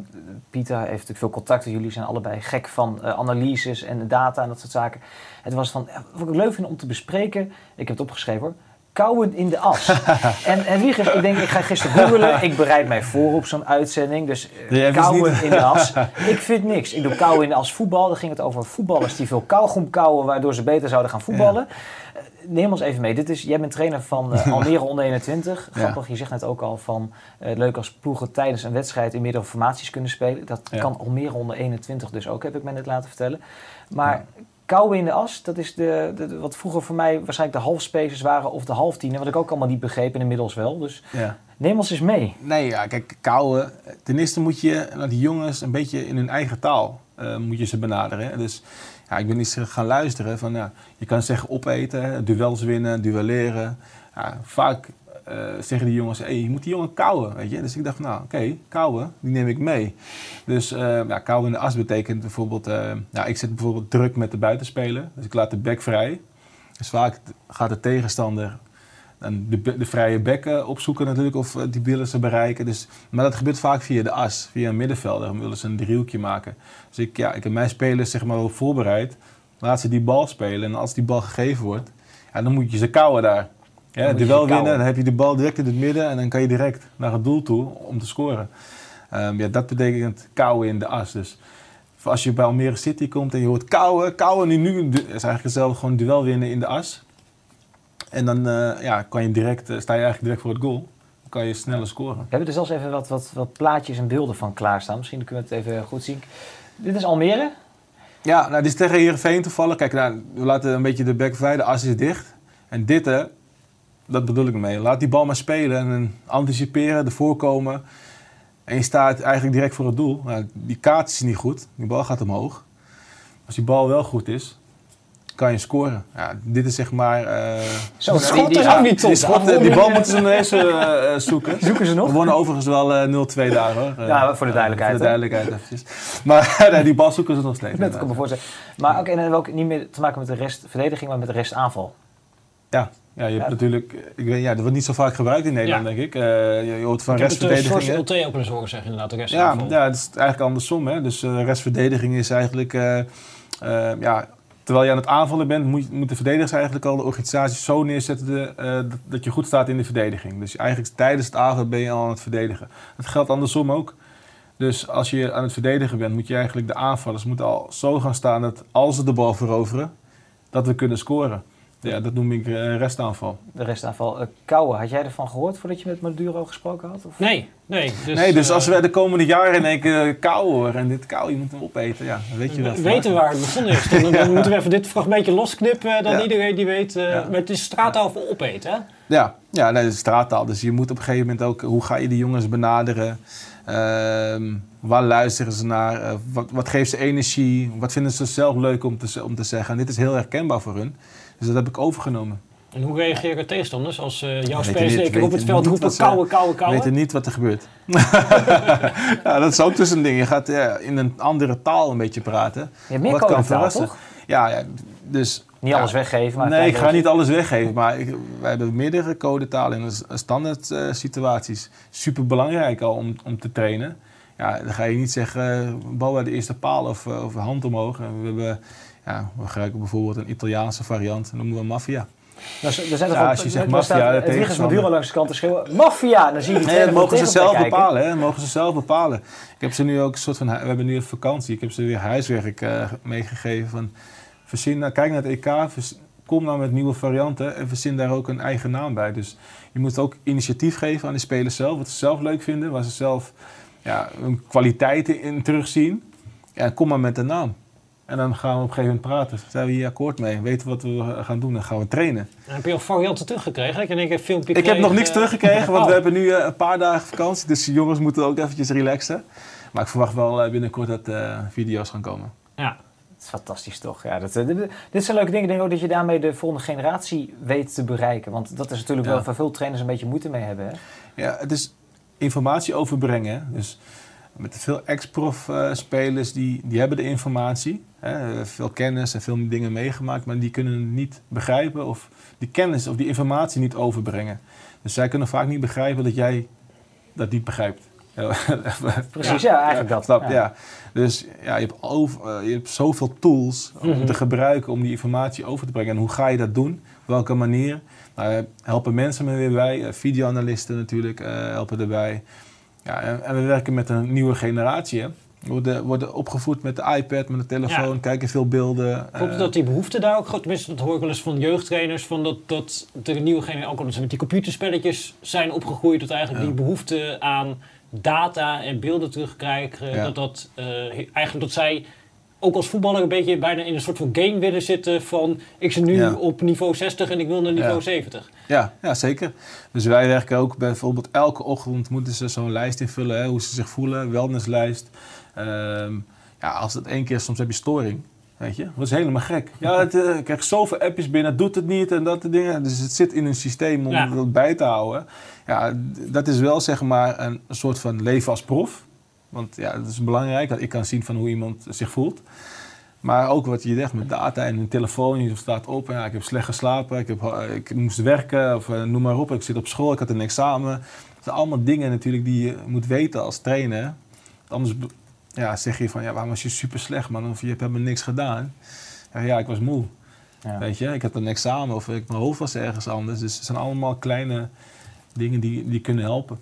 Pieter heeft natuurlijk veel contacten. Jullie zijn allebei gek van eh, analyses en data en dat soort zaken. Het was van, wat ik leuk vind om te bespreken, ik heb het opgeschreven hoor. Kouwen in de as. [LAUGHS] en, en Wiegers, ik denk, ik ga gisteren googelen. Ik bereid mij voor op zo'n uitzending. Dus kouwen niet. in de as. [LAUGHS] Ik vind niks. Ik doe kouwen in de as voetbal. Dan ging het over voetballers die veel kauwgom kauwen, waardoor ze beter zouden gaan voetballen. Neem ons even mee. Dit is, jij bent trainer van eh, [LAUGHS] Almere onder 21. Ja. Grappig, je zegt net ook al van eh, leuk als ploegen tijdens een wedstrijd in meerdere formaties kunnen spelen. Dat Ja. kan Almere onder 21 dus ook, heb ik me net laten vertellen. Maar kauwen in de as, dat is de, wat vroeger voor mij waarschijnlijk de halfspacers waren of de halftienen. Wat ik ook allemaal niet begreep en inmiddels wel. Dus Ja. neem ons eens mee. Nee, ja, kijk, kouwen. Ten eerste moet je naar die jongens een beetje in hun eigen taal eh, moet je ze benaderen. Hè. Dus ja, ik ben eens gaan luisteren van, ja, je kan zeggen opeten, duels winnen, duelleren. Ja, vaak eh, zeggen die jongens, hey, je moet die jongen kouwen, weet je. Dus ik dacht, nou, oké, kouwen, die neem ik mee. Dus eh ja, in de as betekent bijvoorbeeld, eh, ja, ik zet bijvoorbeeld druk met de buitenspeler. Dus ik laat de back vrij. Dus vaak gaat de tegenstander en de, de vrije bekken opzoeken natuurlijk of eh, die willen ze bereiken. Dus, maar dat gebeurt vaak via de as, via een middenvelder. Dan willen ze een driehoekje maken. Dus ik, ja, ik heb mijn spelers zeg maar wel voorbereid. Laat ze die bal spelen en als die bal gegeven wordt, ja, dan moet je ze kouwen daar. Ja, duel winnen, dan heb je de bal direct in het midden en dan kan je direct naar het doel toe om te scoren. Ehm, ja, dat betekent kouwen in de as. Dus als je bij Almere City komt en je hoort kouwen, kouwen, nu, nu is eigenlijk hetzelfde, gewoon duel winnen in de as. En dan eh, ja, kan je direct, eh, sta je eigenlijk direct voor het goal. Dan kan je sneller scoren. We hebben er zelfs even wat, wat, wat plaatjes en beelden van klaarstaan. Misschien kunnen we het even goed zien. Dit is Almere. Ja, nou, dit is tegen Heerenveen toevallig. Kijk, nou, we laten een beetje de bek vrij, de as is dicht. En dit, hè, dat bedoel ik ermee. Laat die bal maar spelen en anticiperen, ervoor komen. En je staat eigenlijk direct voor het doel. Nou, die kaart is niet goed. Die bal gaat omhoog. Als die bal wel goed is, kan je scoren. Ja, dit is zeg maar... eh, Zo, Dat nou, schot die- ook niet top. die, schot, die bal moeten ze nog eens eh, eh, zoeken. [LAUGHS] Zoeken ze nog? We wonnen overigens wel eh 0-2 daar hoor. Ja, voor de duidelijkheid, voor de duidelijkheid eventjes. Maar [LAUGHS] nee, die bal zoeken ze nog steeds. Net kan ik me voorstellen. Maar oké, en dan hebben we ook niet meer te maken met de restverdediging, maar met de restaanval. Ja, ja, je hebt Ja. natuurlijk... Ik weet, ja, dat wordt niet zo vaak gebruikt in Nederland, Ja. denk ik. Eh, je, je hoort van Ik heb het uh, restverdediging. Ook wel eens horen zeggen, inderdaad, de rest Ja, aanval. ja, het is eigenlijk andersom. Hè? Dus eh, restverdediging is eigenlijk... ja, terwijl je aan het aanvallen bent, moet, moeten verdedigers eigenlijk al de organisatie zo neerzetten eh, dat, dat je goed staat in de verdediging. Dus eigenlijk tijdens het aanvallen ben je al aan het verdedigen. Dat geldt andersom ook. Dus als je aan het verdedigen bent, moet je eigenlijk de aanvallers moeten al zo gaan staan dat als ze de bal veroveren, dat we kunnen scoren. Ja, dat noem ik eh, restaanval. De restaanval. Uh, Kouwen, had jij ervan gehoord voordat je met Maduro gesproken had? Of? Nee, nee. Dus, nee, dus eh, als we de komende jaren in één keer kou horen en dit kou, je moet hem opeten, ja, dan weet je wel. we weten waar het begonnen is. Dan, [LAUGHS] dan moeten we even dit fragmentje losknippen, dan Ja. iedereen die weet. eh, Ja. Maar het is straattaal voor opeten, hè? Ja, ja nee, dat is straattaal. Dus je moet op een gegeven moment ook, hoe ga je die jongens benaderen? Ehm, waar luisteren ze naar? Eh, wat, wat geeft ze energie? Wat vinden ze zelf leuk om te, om te zeggen? En dit is heel herkenbaar voor hun. Dus dat heb ik overgenomen. En hoe reageren tegenstanders als eh, jouw spelers keer op het veld roepen wat ze- kouwen, kouwen, We kouwen? weten niet wat er gebeurt. [LAUGHS] ja, dat is ook dus een ding. Je gaat ja, in een andere taal een beetje praten. Je hebt meer Wat kan verrassen. toch? Ja, ja dus... Niet ja, alles weggeven, maar... Nee, ik ga niet alles weggeven, maar ik, wij hebben meerdere codetalen in een standaard eh, situaties. Super belangrijk al om, om te trainen. Ja, dan ga je niet zeggen eh, bal bij de eerste paal of, eh, of hand omhoog. En we, hebben, ja, we gebruiken bijvoorbeeld een Italiaanse variant, noemen we maffia. Nou, er zijn Ja, als je zegt maffia, Het. Maduro langs de kant te schreeuwen. Maffia! Dan zie je die Nee, dat mogen ze zelf bepalen. Hè? Mogen ze zelf bepalen. Ik heb ze nu ook een soort van... We hebben nu een vakantie. Ik heb ze weer huiswerk eh, meegegeven. Van, verzin, nou, kijk naar het EK. vers- kom nou met nieuwe varianten. En verzin daar ook een eigen naam bij. Dus je moet ook initiatief geven aan de spelers zelf. Wat ze zelf leuk vinden. Waar ze zelf ja, hun kwaliteiten in terugzien. Ja, kom maar met een naam. En dan gaan we op een gegeven moment praten. Zijn we hier akkoord mee? Weten we wat we gaan doen? Dan gaan we trainen. En heb je al varianten teruggekregen? Dat één keer een filmpje Ik heb nog niks teruggekregen, want oh. we hebben nu eh, een paar dagen vakantie. Dus de jongens moeten ook eventjes relaxen. Maar ik verwacht wel eh, binnenkort dat eh, video's gaan komen. Ja. Het is fantastisch toch? Ja, dat, dit, dit zijn leuke dingen. Ik denk ook dat je daarmee de volgende generatie weet te bereiken. Want dat is natuurlijk Ja. wel waar veel trainers een beetje moeite mee hebben. Hè? Ja, het is informatie overbrengen. Dus met veel ex-prof eh, spelers, die, die hebben de informatie. Hè, veel kennis en veel dingen meegemaakt, maar die kunnen het niet begrijpen of die kennis of die informatie niet overbrengen. Dus zij kunnen vaak niet begrijpen dat jij dat niet begrijpt. [LAUGHS] Precies, ja, eigenlijk dat. Snap, Ja. ja. Dus ja, je, hebt over, eh, je hebt zoveel tools om Mhm. te gebruiken om die informatie over te brengen. En hoe ga je dat doen? Op welke manier? Nou, eh, helpen mensen me weer bij. Videoanalisten natuurlijk eh, helpen erbij. Ja, en, en we werken met een nieuwe generatie. Hè. We worden, worden opgevoed met de iPad, met de telefoon, Ja. kijken veel beelden. Klopt eh, dat die behoefte daar ook groot Tenminste, dat hoor ik wel eens van jeugdtrainers. Van dat, dat de nieuwe generatie, ook omdat ze met die computerspelletjes zijn opgegroeid. Dat eigenlijk Ja. die behoefte aan data en beelden terugkrijgen. Ja. Dat dat eh, eigenlijk dat zij ook als voetballer een beetje bijna in een soort van game willen zitten. Van ik zit nu Ja. op niveau 60 en ik wil naar niveau Ja. 70. Ja, ja, zeker. Dus wij werken ook bijvoorbeeld elke ochtend moeten ze zo'n lijst invullen, hè, hoe ze zich voelen, wellnesslijst. Ehm, ja, als het één keer, soms heb je storing, weet je. Dat is helemaal gek. Ja, het, eh, ik krijg zoveel appjes binnen, doet het niet en dat soort dingen. Dus het zit in een systeem om Ja. dat bij te houden. Ja, dat is wel zeg maar een soort van leven als prof. Want ja, dat is belangrijk, dat ik kan zien van hoe iemand zich voelt. Maar ook wat je zegt met data en een telefoon, je staat op. Ja, ik heb slecht geslapen, ik, heb, eh, ik moest werken, of eh, noem maar op. Ik zit op school, ik had een examen. Dat zijn allemaal dingen natuurlijk die je moet weten als trainer. Anders ja, zeg je van, ja, waarom was je super slecht man? Of je hebt helemaal niks gedaan. Ja, ja ik was moe. Ja. Weet je, ik had een examen of ik, mijn hoofd was ergens anders. Dus het zijn allemaal kleine dingen die, die kunnen helpen.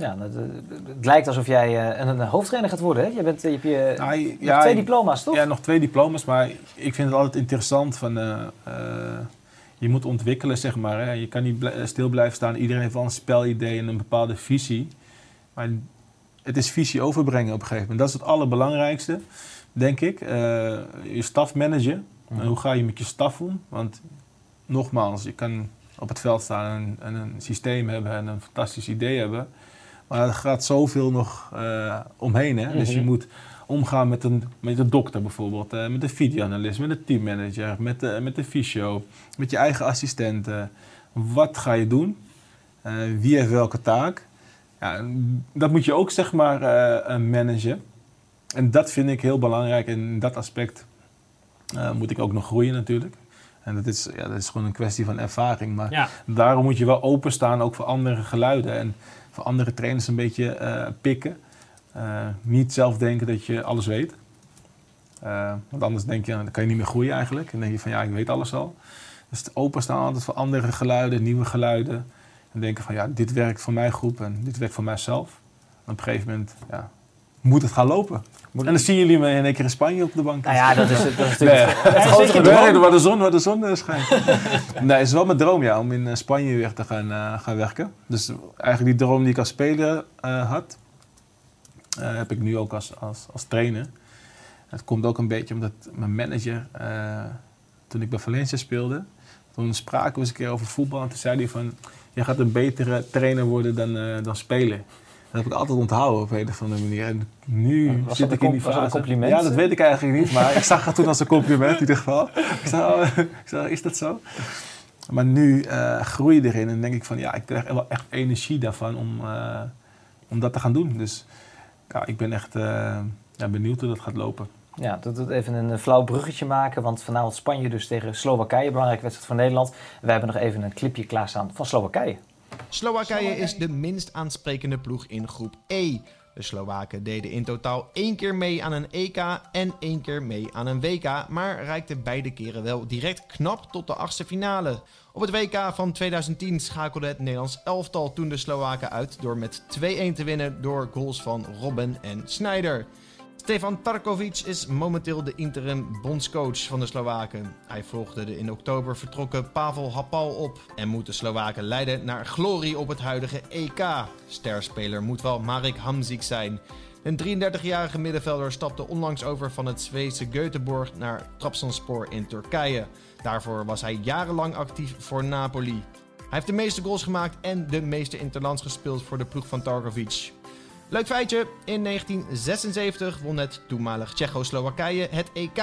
Ja, dat, eh, het lijkt alsof jij eh, een, een hoofdtrainer gaat worden. Hè? Je, bent, eh, je hebt je, Nou, ja, twee diploma's, toch? Ja, nog twee diploma's, maar ik vind het altijd interessant van... je moet ontwikkelen, zeg maar. Hè. Je kan niet bl- stil blijven staan. Iedereen heeft wel een spelidee en een bepaalde visie. Maar het is visie overbrengen op een gegeven moment. Dat is het allerbelangrijkste, denk ik. Je staf managen. En hoe ga je met je staf om? Want nogmaals, je kan op het veld staan en, en een systeem hebben en een fantastisch idee hebben. Maar er gaat zoveel nog eh, omheen. Hè? Dus je Mhm. moet omgaan met een, met een dokter bijvoorbeeld, eh, met een videoanalist, met een teammanager, met de, met de fysio, met je eigen assistenten. Wat ga je doen? Eh, wie heeft welke taak? Ja, dat moet je ook zeg maar eh, eh, managen. En dat vind ik heel belangrijk. En in dat aspect eh, moet ik ook nog groeien natuurlijk. En dat is, ja, dat is gewoon een kwestie van ervaring. Maar Ja. daarom moet je wel openstaan ook voor andere geluiden. En voor andere trainers een beetje eh, pikken. Eh, niet zelf denken dat je alles weet. Eh, want anders denk je, dan kan je niet meer groeien eigenlijk. En denk je van ja, ik weet alles al. Dus openstaan altijd voor andere geluiden, nieuwe geluiden. En denken van ja, dit werkt voor mijn groep en dit werkt voor mijzelf. Op een gegeven moment ja, moet het gaan lopen. En dan zien jullie me in één keer in Spanje op de bank. Nou ja, dat is, dat is [LAUGHS] Nee, natuurlijk het, het droom. waar de zon, waar de zon eh, schijnt. [LAUGHS] nee, het is wel mijn droom ja, om in eh, Spanje weer te gaan, eh, gaan werken. Dus eigenlijk die droom die ik als speler eh, had, eh, heb ik nu ook als, als, als trainer. Het komt ook een beetje omdat mijn manager, eh, toen ik bij Valencia speelde, toen spraken we eens een keer over voetbal. En toen zei hij van, jij gaat een betere trainer worden dan, eh, dan speler. Dat heb ik altijd onthouden op een of andere manier. En nu Was zit ik in die dat een fase. compliment? Ja, dat weet ik eigenlijk niet. Maar ik zag het toen als een compliment in ieder geval. Ik zei, oh, ik is dat zo? Maar nu eh, groei je erin en denk ik van ja, ik krijg wel echt energie daarvan om, eh, om dat te gaan doen. Dus ja, ik ben echt eh, ja, benieuwd hoe dat gaat lopen. Ja, dat doet even een flauw bruggetje maken, want vanavond Spanje dus tegen Slowakije, belangrijke wedstrijd voor Nederland. Wij hebben nog even een clipje klaarstaan van Slowakije. Slowakije is de minst aansprekende ploeg in groep E. De Slowaken deden in totaal één keer mee aan een EK en één keer mee aan een WK, maar reikten beide keren wel direct knap tot de achtste finale. Op het WK van 2010 schakelde het Nederlands elftal toen de Slowaken uit door met 2-1 te winnen door goals van Robben en Sneijder. Stefan Tarkovic is momenteel de interim bondscoach van de Slowaken. Hij volgde de in oktober vertrokken Pavel Hapal op en moet de Slowaken leiden naar glorie op het huidige EK. Sterspeler moet wel Marek Hamzik zijn. Een 33-jarige middenvelder stapte onlangs over van het Zweedse Göteborg naar Trabzonspor in Turkije. Daarvoor was hij jarenlang actief voor Napoli. Hij heeft de meeste goals gemaakt en de meeste interlands gespeeld voor de ploeg van Tarkovic. Leuk feitje, in 1976 won het toenmalig Tsjechoslowakije het EK.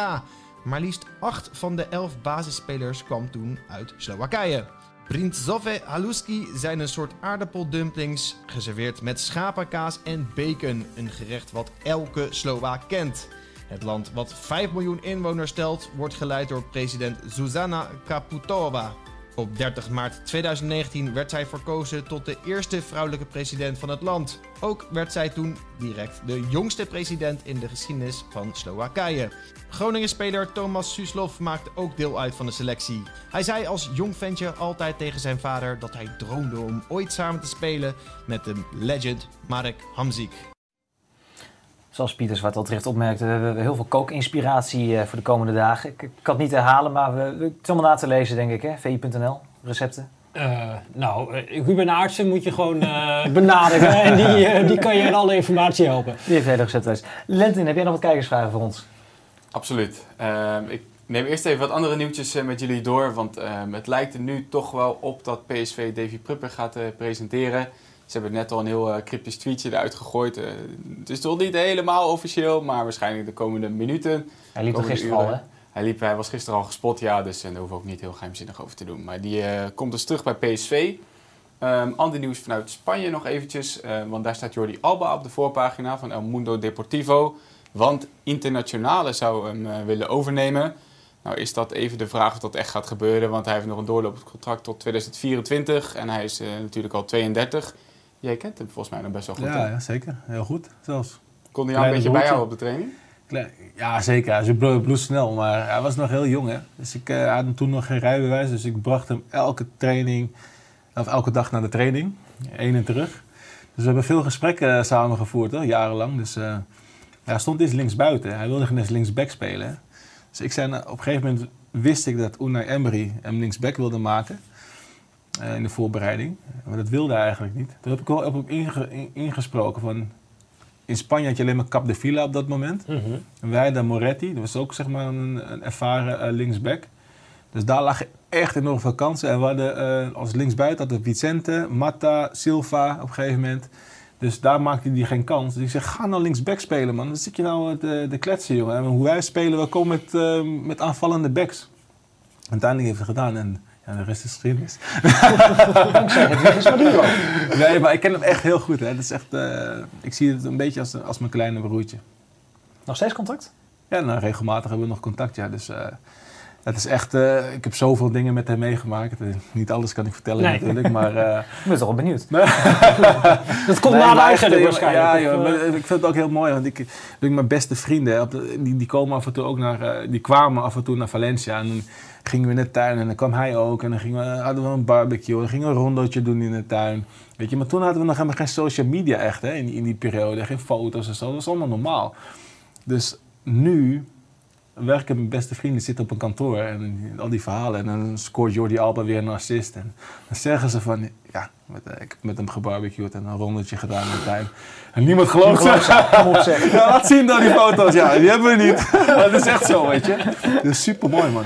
Maar liefst 8 van de 11 basisspelers kwam toen uit Slowakije. Brintzove haluski zijn een soort aardappeldumplings, geserveerd met schapenkaas en bacon. Een gerecht wat elke Slowaak kent. Het land wat 5 miljoen inwoners telt, wordt geleid door president Zuzana Kaputova. Op 30 maart 2019 werd zij verkozen tot de eerste vrouwelijke president van het land. Ook werd zij toen direct de jongste president in de geschiedenis van Slowakije. Groningen-speler Thomas Suslov maakte ook deel uit van de selectie. Hij zei als jong ventje altijd tegen zijn vader dat hij droomde om ooit samen te spelen met de legend Marek Hamzik. Zoals Pieter Zwart al terecht opmerkte, we hebben heel veel kookinspiratie eh, voor de komende dagen. Ik, ik kan het niet herhalen, maar we, we, het is allemaal na te lezen, denk ik. Hè? VI.nl, recepten. Eh, nou, eh, Ruben Aartsen moet je gewoon eh, [LAUGHS] benaderen [LAUGHS] en die, eh, die kan je in alle informatie helpen. Die heeft hele recepten. Lentin, heb jij nog wat kijkersvragen voor ons? Absoluut. Ehm, ik neem eerst even wat andere nieuwtjes met jullie door. Want ehm, het lijkt er nu toch wel op dat PSV Davy Prupper gaat eh, presenteren. Ze hebben net al een heel eh, cryptisch tweetje eruit gegooid. Eh, het is toch niet helemaal officieel, maar waarschijnlijk de komende minuten. Hij liep er gisteren al, hè? Hij, liep, hij was gisteren al gespot, ja, dus daar hoeven we ook niet heel geheimzinnig over te doen. Maar die eh, komt dus terug bij PSV. Ehm ander nieuws vanuit Spanje nog eventjes, want daar staat Jordi Alba op de voorpagina van El Mundo Deportivo. Want Internationale zou hem willen overnemen. Nou is dat even de vraag of dat echt gaat gebeuren, want hij heeft nog een doorlopend contract tot 2024 en hij is natuurlijk al 32. Jij kent hem volgens mij nog best wel goed. Ja, ja, zeker. Heel goed zelfs. Kon hij jou een beetje broertje. bijhouden op de training? Klein- Ja, zeker. Hij is bloed- bloedsnel, maar hij was nog heel jong. Hè? Dus ik eh, had hem toen nog geen rijbewijs, dus ik bracht hem elke training, of elke dag naar de training, heen en terug. Dus we hebben veel gesprekken eh, samen gevoerd, hoor, jarenlang. Dus eh, hij stond eens linksbuiten. Hij wilde geen eens linksback spelen. hè. Dus ik zei, nou, op een gegeven moment wist ik dat Unai Emery hem linksback wilde maken. Eh, in de voorbereiding. Maar dat wilde hij eigenlijk niet. Toen heb ik wel op hem inge- in- ingesproken van... In Spanje had je alleen maar Cap de Villa op dat moment. Mhm. En wij hadden Moretti, dat was ook zeg maar een, een ervaren eh, linksback. Dus daar lagen echt enorm veel kansen. En we hadden eh, als linksbuiten hadden Vicente, Matta, Silva op een gegeven moment. Dus daar maakte hij geen kans. Dus ik zeg, ga nou linksback spelen, man. Dan zit je nou de, de kletsen, jongen. En hoe wij spelen, we komen met, met aanvallende backs. Uiteindelijk heeft hij gedaan en ja, de rest is geschiedenis. [LAUGHS] Dankzij het is Maduro. nee, maar ik ken hem echt heel goed. Hè. Dat is echt, eh, ik zie het een beetje als, als mijn kleine broertje. Nog steeds contact? Ja, nou, regelmatig hebben we nog contact, ja. Dus eh, het is echt, eh, ik heb zoveel dingen met hem meegemaakt. Niet alles kan ik vertellen Nee. natuurlijk, maar... eh, [LAUGHS] Ik ben toch wel benieuwd. [LAUGHS] Dat komt Nee, na de uitzending eh, waarschijnlijk. Ja, joh, maar ik vind het ook heel mooi, want ik, ik mijn beste vrienden, die, die komen af en toe ook naar, die kwamen af en toe naar Valencia en dan gingen we in de tuin en dan kwam hij ook en dan gingen we, hadden we een barbecue, dan gingen we een rondootje doen in de tuin. Weet je, maar toen hadden we nog helemaal geen social media echt, hè, in, die- in die periode, geen foto's en zo, dat was allemaal normaal. Dus nu werken mijn beste vrienden zitten op een kantoor en al die verhalen en dan scoort Jordi Alba weer een assist en dan zeggen ze van, ja, met, eh, ik heb met hem gebarbecued en een rondetje gedaan in de tuin. En niemand gelooft ze. [LAUGHS] Ja, laat zien dan die foto's. Ja, die hebben we niet. [LAUGHS] Maar dat is echt zo, weet je. Dat is super mooi, man.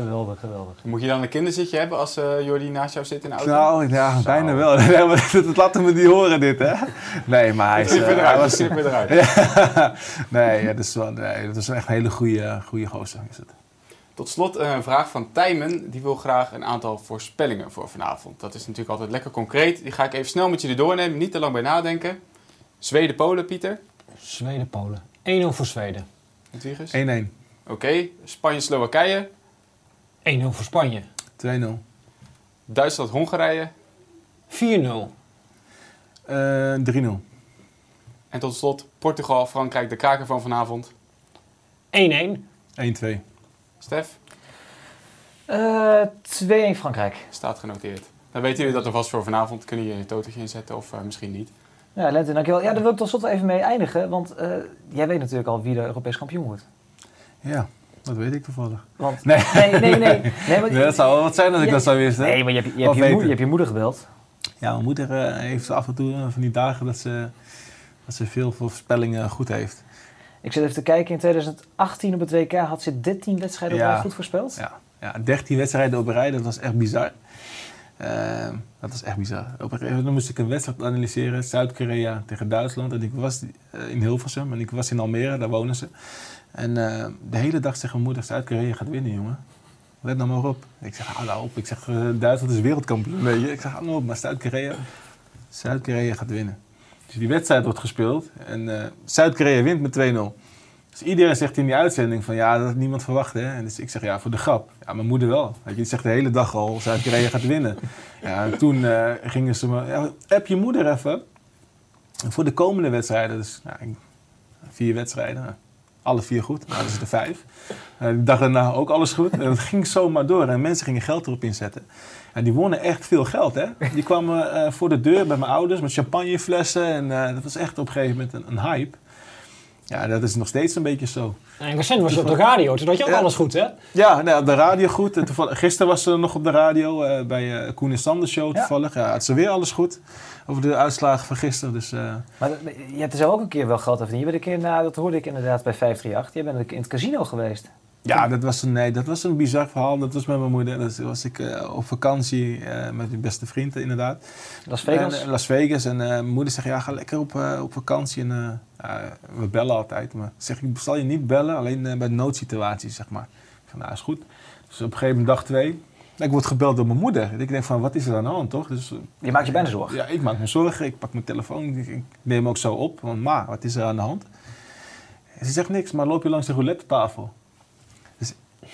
Geweldig, geweldig. Moet je dan een kinderzitje hebben als eh Jordi naast jou zit in de auto? Nou, ja, bijna wel. [LAUGHS] Nee, maar dat laten we niet horen, dit, hè. Nee, maar hij is... Eh, je hij eruit, [LAUGHS] was, eruit. Nee, ja, dat, is wel, nee, dat is echt een hele goede, goede gozer. Is het. Tot slot eh, een vraag van Tijmen. Die wil graag een aantal voorspellingen voor vanavond. Dat is natuurlijk altijd lekker concreet. Die ga ik even snel met jullie doornemen. Niet te lang bij nadenken. Zweden-Polen, Pieter. Zweden-Polen. 1-0 voor Zweden. Hedwiges. 1-1, Oké. Spanje-Slowakije. 1-0 voor Spanje. 2-0. Duitsland-Hongarije. 4-0. Eh 3-0. En tot slot Portugal-Frankrijk, de kaker van vanavond. 1-1. 1-2. Stef, Eh 2-1 Frankrijk. staat genoteerd. Dan weten jullie dat er vast voor vanavond. Kunnen jullie een totertje inzetten of eh, misschien niet. Ja, Lente, dankjewel. Ja, daar wil ik tot slot even mee eindigen. Want eh, jij weet natuurlijk al wie de Europees kampioen wordt. Ja, dat weet ik toevallig. Want, Nee. nee, nee, nee. nee, [LAUGHS] maar, Nee, dat zou wel wat zijn als ik dat zou wisten. Nee, maar je hebt je, Of hebt je, moeder, je, hebt je moeder gebeld. Ja, mijn moeder eh, heeft af en toe eh, van die dagen dat ze, dat ze veel voorspellingen goed heeft. Ik zit even te kijken. In 2018 op het WK had ze 13 wedstrijden op Ja. rij goed voorspeld. Ja, ja 13 wedstrijden op rij, dat was echt bizar. Eh, dat was echt bizar. Op een gegeven moment moest ik een wedstrijd analyseren. Zuid-Korea tegen Duitsland. En ik was in Hilversum en ik was in Almere, daar wonen ze. En eh, de hele dag zegt mijn moeder, Zuid-Korea gaat winnen, jongen. Let nou maar op. Ik zeg, hou nou op. Ik zeg, eh, Duitsland is wereldkampioen. Ik zeg, hou nou op, maar Zuid-Korea... Zuid-Korea gaat winnen. Dus die wedstrijd wordt gespeeld en eh, Zuid-Korea wint met 2-0. Dus iedereen zegt in die uitzending van ja, dat had niemand verwacht. Hè? En dus ik zeg ja, voor de grap. Ja, mijn moeder wel. Weet je, zegt de hele dag al, Zuid-Korea gaat winnen. Ja, en toen gingen ze me, ja, heb je moeder even voor de komende wedstrijden. Dus nou, vier wedstrijden, alle vier goed. Nou, dat is de vijf. Eh, de dag ook alles goed. En het ging zomaar door. En mensen gingen geld erop inzetten. En die wonnen echt veel geld, hè. Die kwamen eh, voor de deur bij mijn ouders met champagneflessen. En eh, dat was echt op een gegeven moment een, een hype. Ja, dat is nog steeds een beetje zo. En recent was je op de radio, toen had je ook Ja. alles goed, hè? Ja, nou, op de radio goed. En toevallig, gisteren was ze nog op de radio eh, bij eh Koen en Sander show toevallig. Ja. had ze weer alles goed over de uitslagen van gisteren. Dus eh, Maar je hebt er zelf ook een keer wel geld over verdiend. Je bent een keer, nou, dat hoorde ik inderdaad bij 538. Jij bent in het casino geweest. Ja, dat was, een, nee, dat was een bizar verhaal. Dat was met mijn moeder. Dat was ik eh, op vakantie eh, met mijn beste vriend inderdaad. Las Vegas. En, eh, Las Vegas. En mijn moeder zegt, ja, ga lekker op, op vakantie. En, we bellen altijd. Maar zeg ik, zal je niet bellen, alleen bij noodsituaties, zeg maar. Ik zeg, nou, is goed. Dus op een gegeven moment dag twee. Ik word gebeld door mijn moeder. Ik denk van, wat is er aan de hand, toch? Dus, je maakt je bijna zorgen. Ja, ik maak me zorgen. Ik pak mijn telefoon. Ik, ik neem hem ook zo op. Want ma, wat is er aan de hand? En ze zegt niks, maar loop je langs de roulette tafel?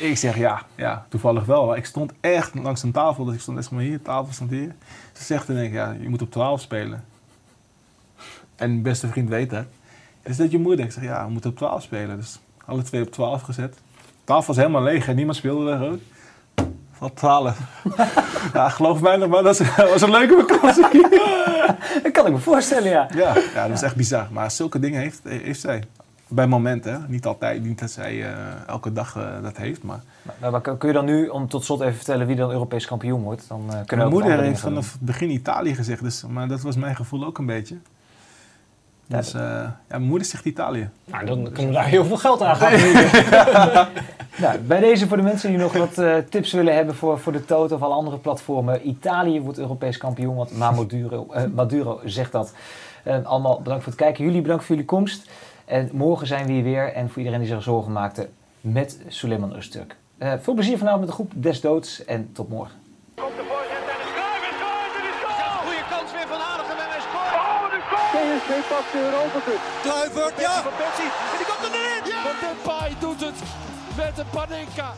Ik zeg ja, ja, toevallig wel. Ik stond echt langs een tafel. Dus ik stond echt maar hier, tafel stond hier. Ze zegt en ik, ja, je moet op 12 spelen. En mijn beste vriend weet dat. Is dat je moeder? Ik zeg ja, we moeten op 12 spelen. Dus alle twee op 12 gezet. De tafel was helemaal leeg en niemand speelde er ook. Van 12. [LAUGHS] ja, geloof mij nog maar, dat was, was een leuke vakantie. [LAUGHS] Dat kan ik me voorstellen, ja. Ja, ja, dat is echt bizar. Maar zulke dingen heeft, heeft zij. Bij momenten, hè. niet altijd. Niet dat zij eh, elke dag eh, dat heeft. Maar Maar, maar kun je dan nu, om tot slot even vertellen wie dan Europees kampioen wordt? Dan eh, kunnen we mijn moeder heeft vanaf het begin Italië gezegd. Dus, maar dat was mijn gevoel ook een beetje. Dus eh, ja, mijn moeder zegt Italië. Nou, dan kunnen we daar heel veel geld aan gaan verdienen. [LAUGHS] Nou, bij deze voor de mensen die nog wat eh, tips willen hebben voor, voor de Toto of alle andere platformen. Italië wordt Europees kampioen, want Maduro, eh, Maduro zegt dat. Eh, allemaal bedankt voor het kijken. Jullie bedankt voor jullie komst. En morgen zijn we hier weer. En voor iedereen die zich zorgen maakte met Suleiman Öztürk. Eh veel plezier vanavond met de groep Des Doods en tot morgen. Goede kans weer van Aardigem en hij scoort. PSV pakt de Europa Cup. Kluivert, ja. Van Persie. En die komt erin. Ja. Depay doet het met een Panenka.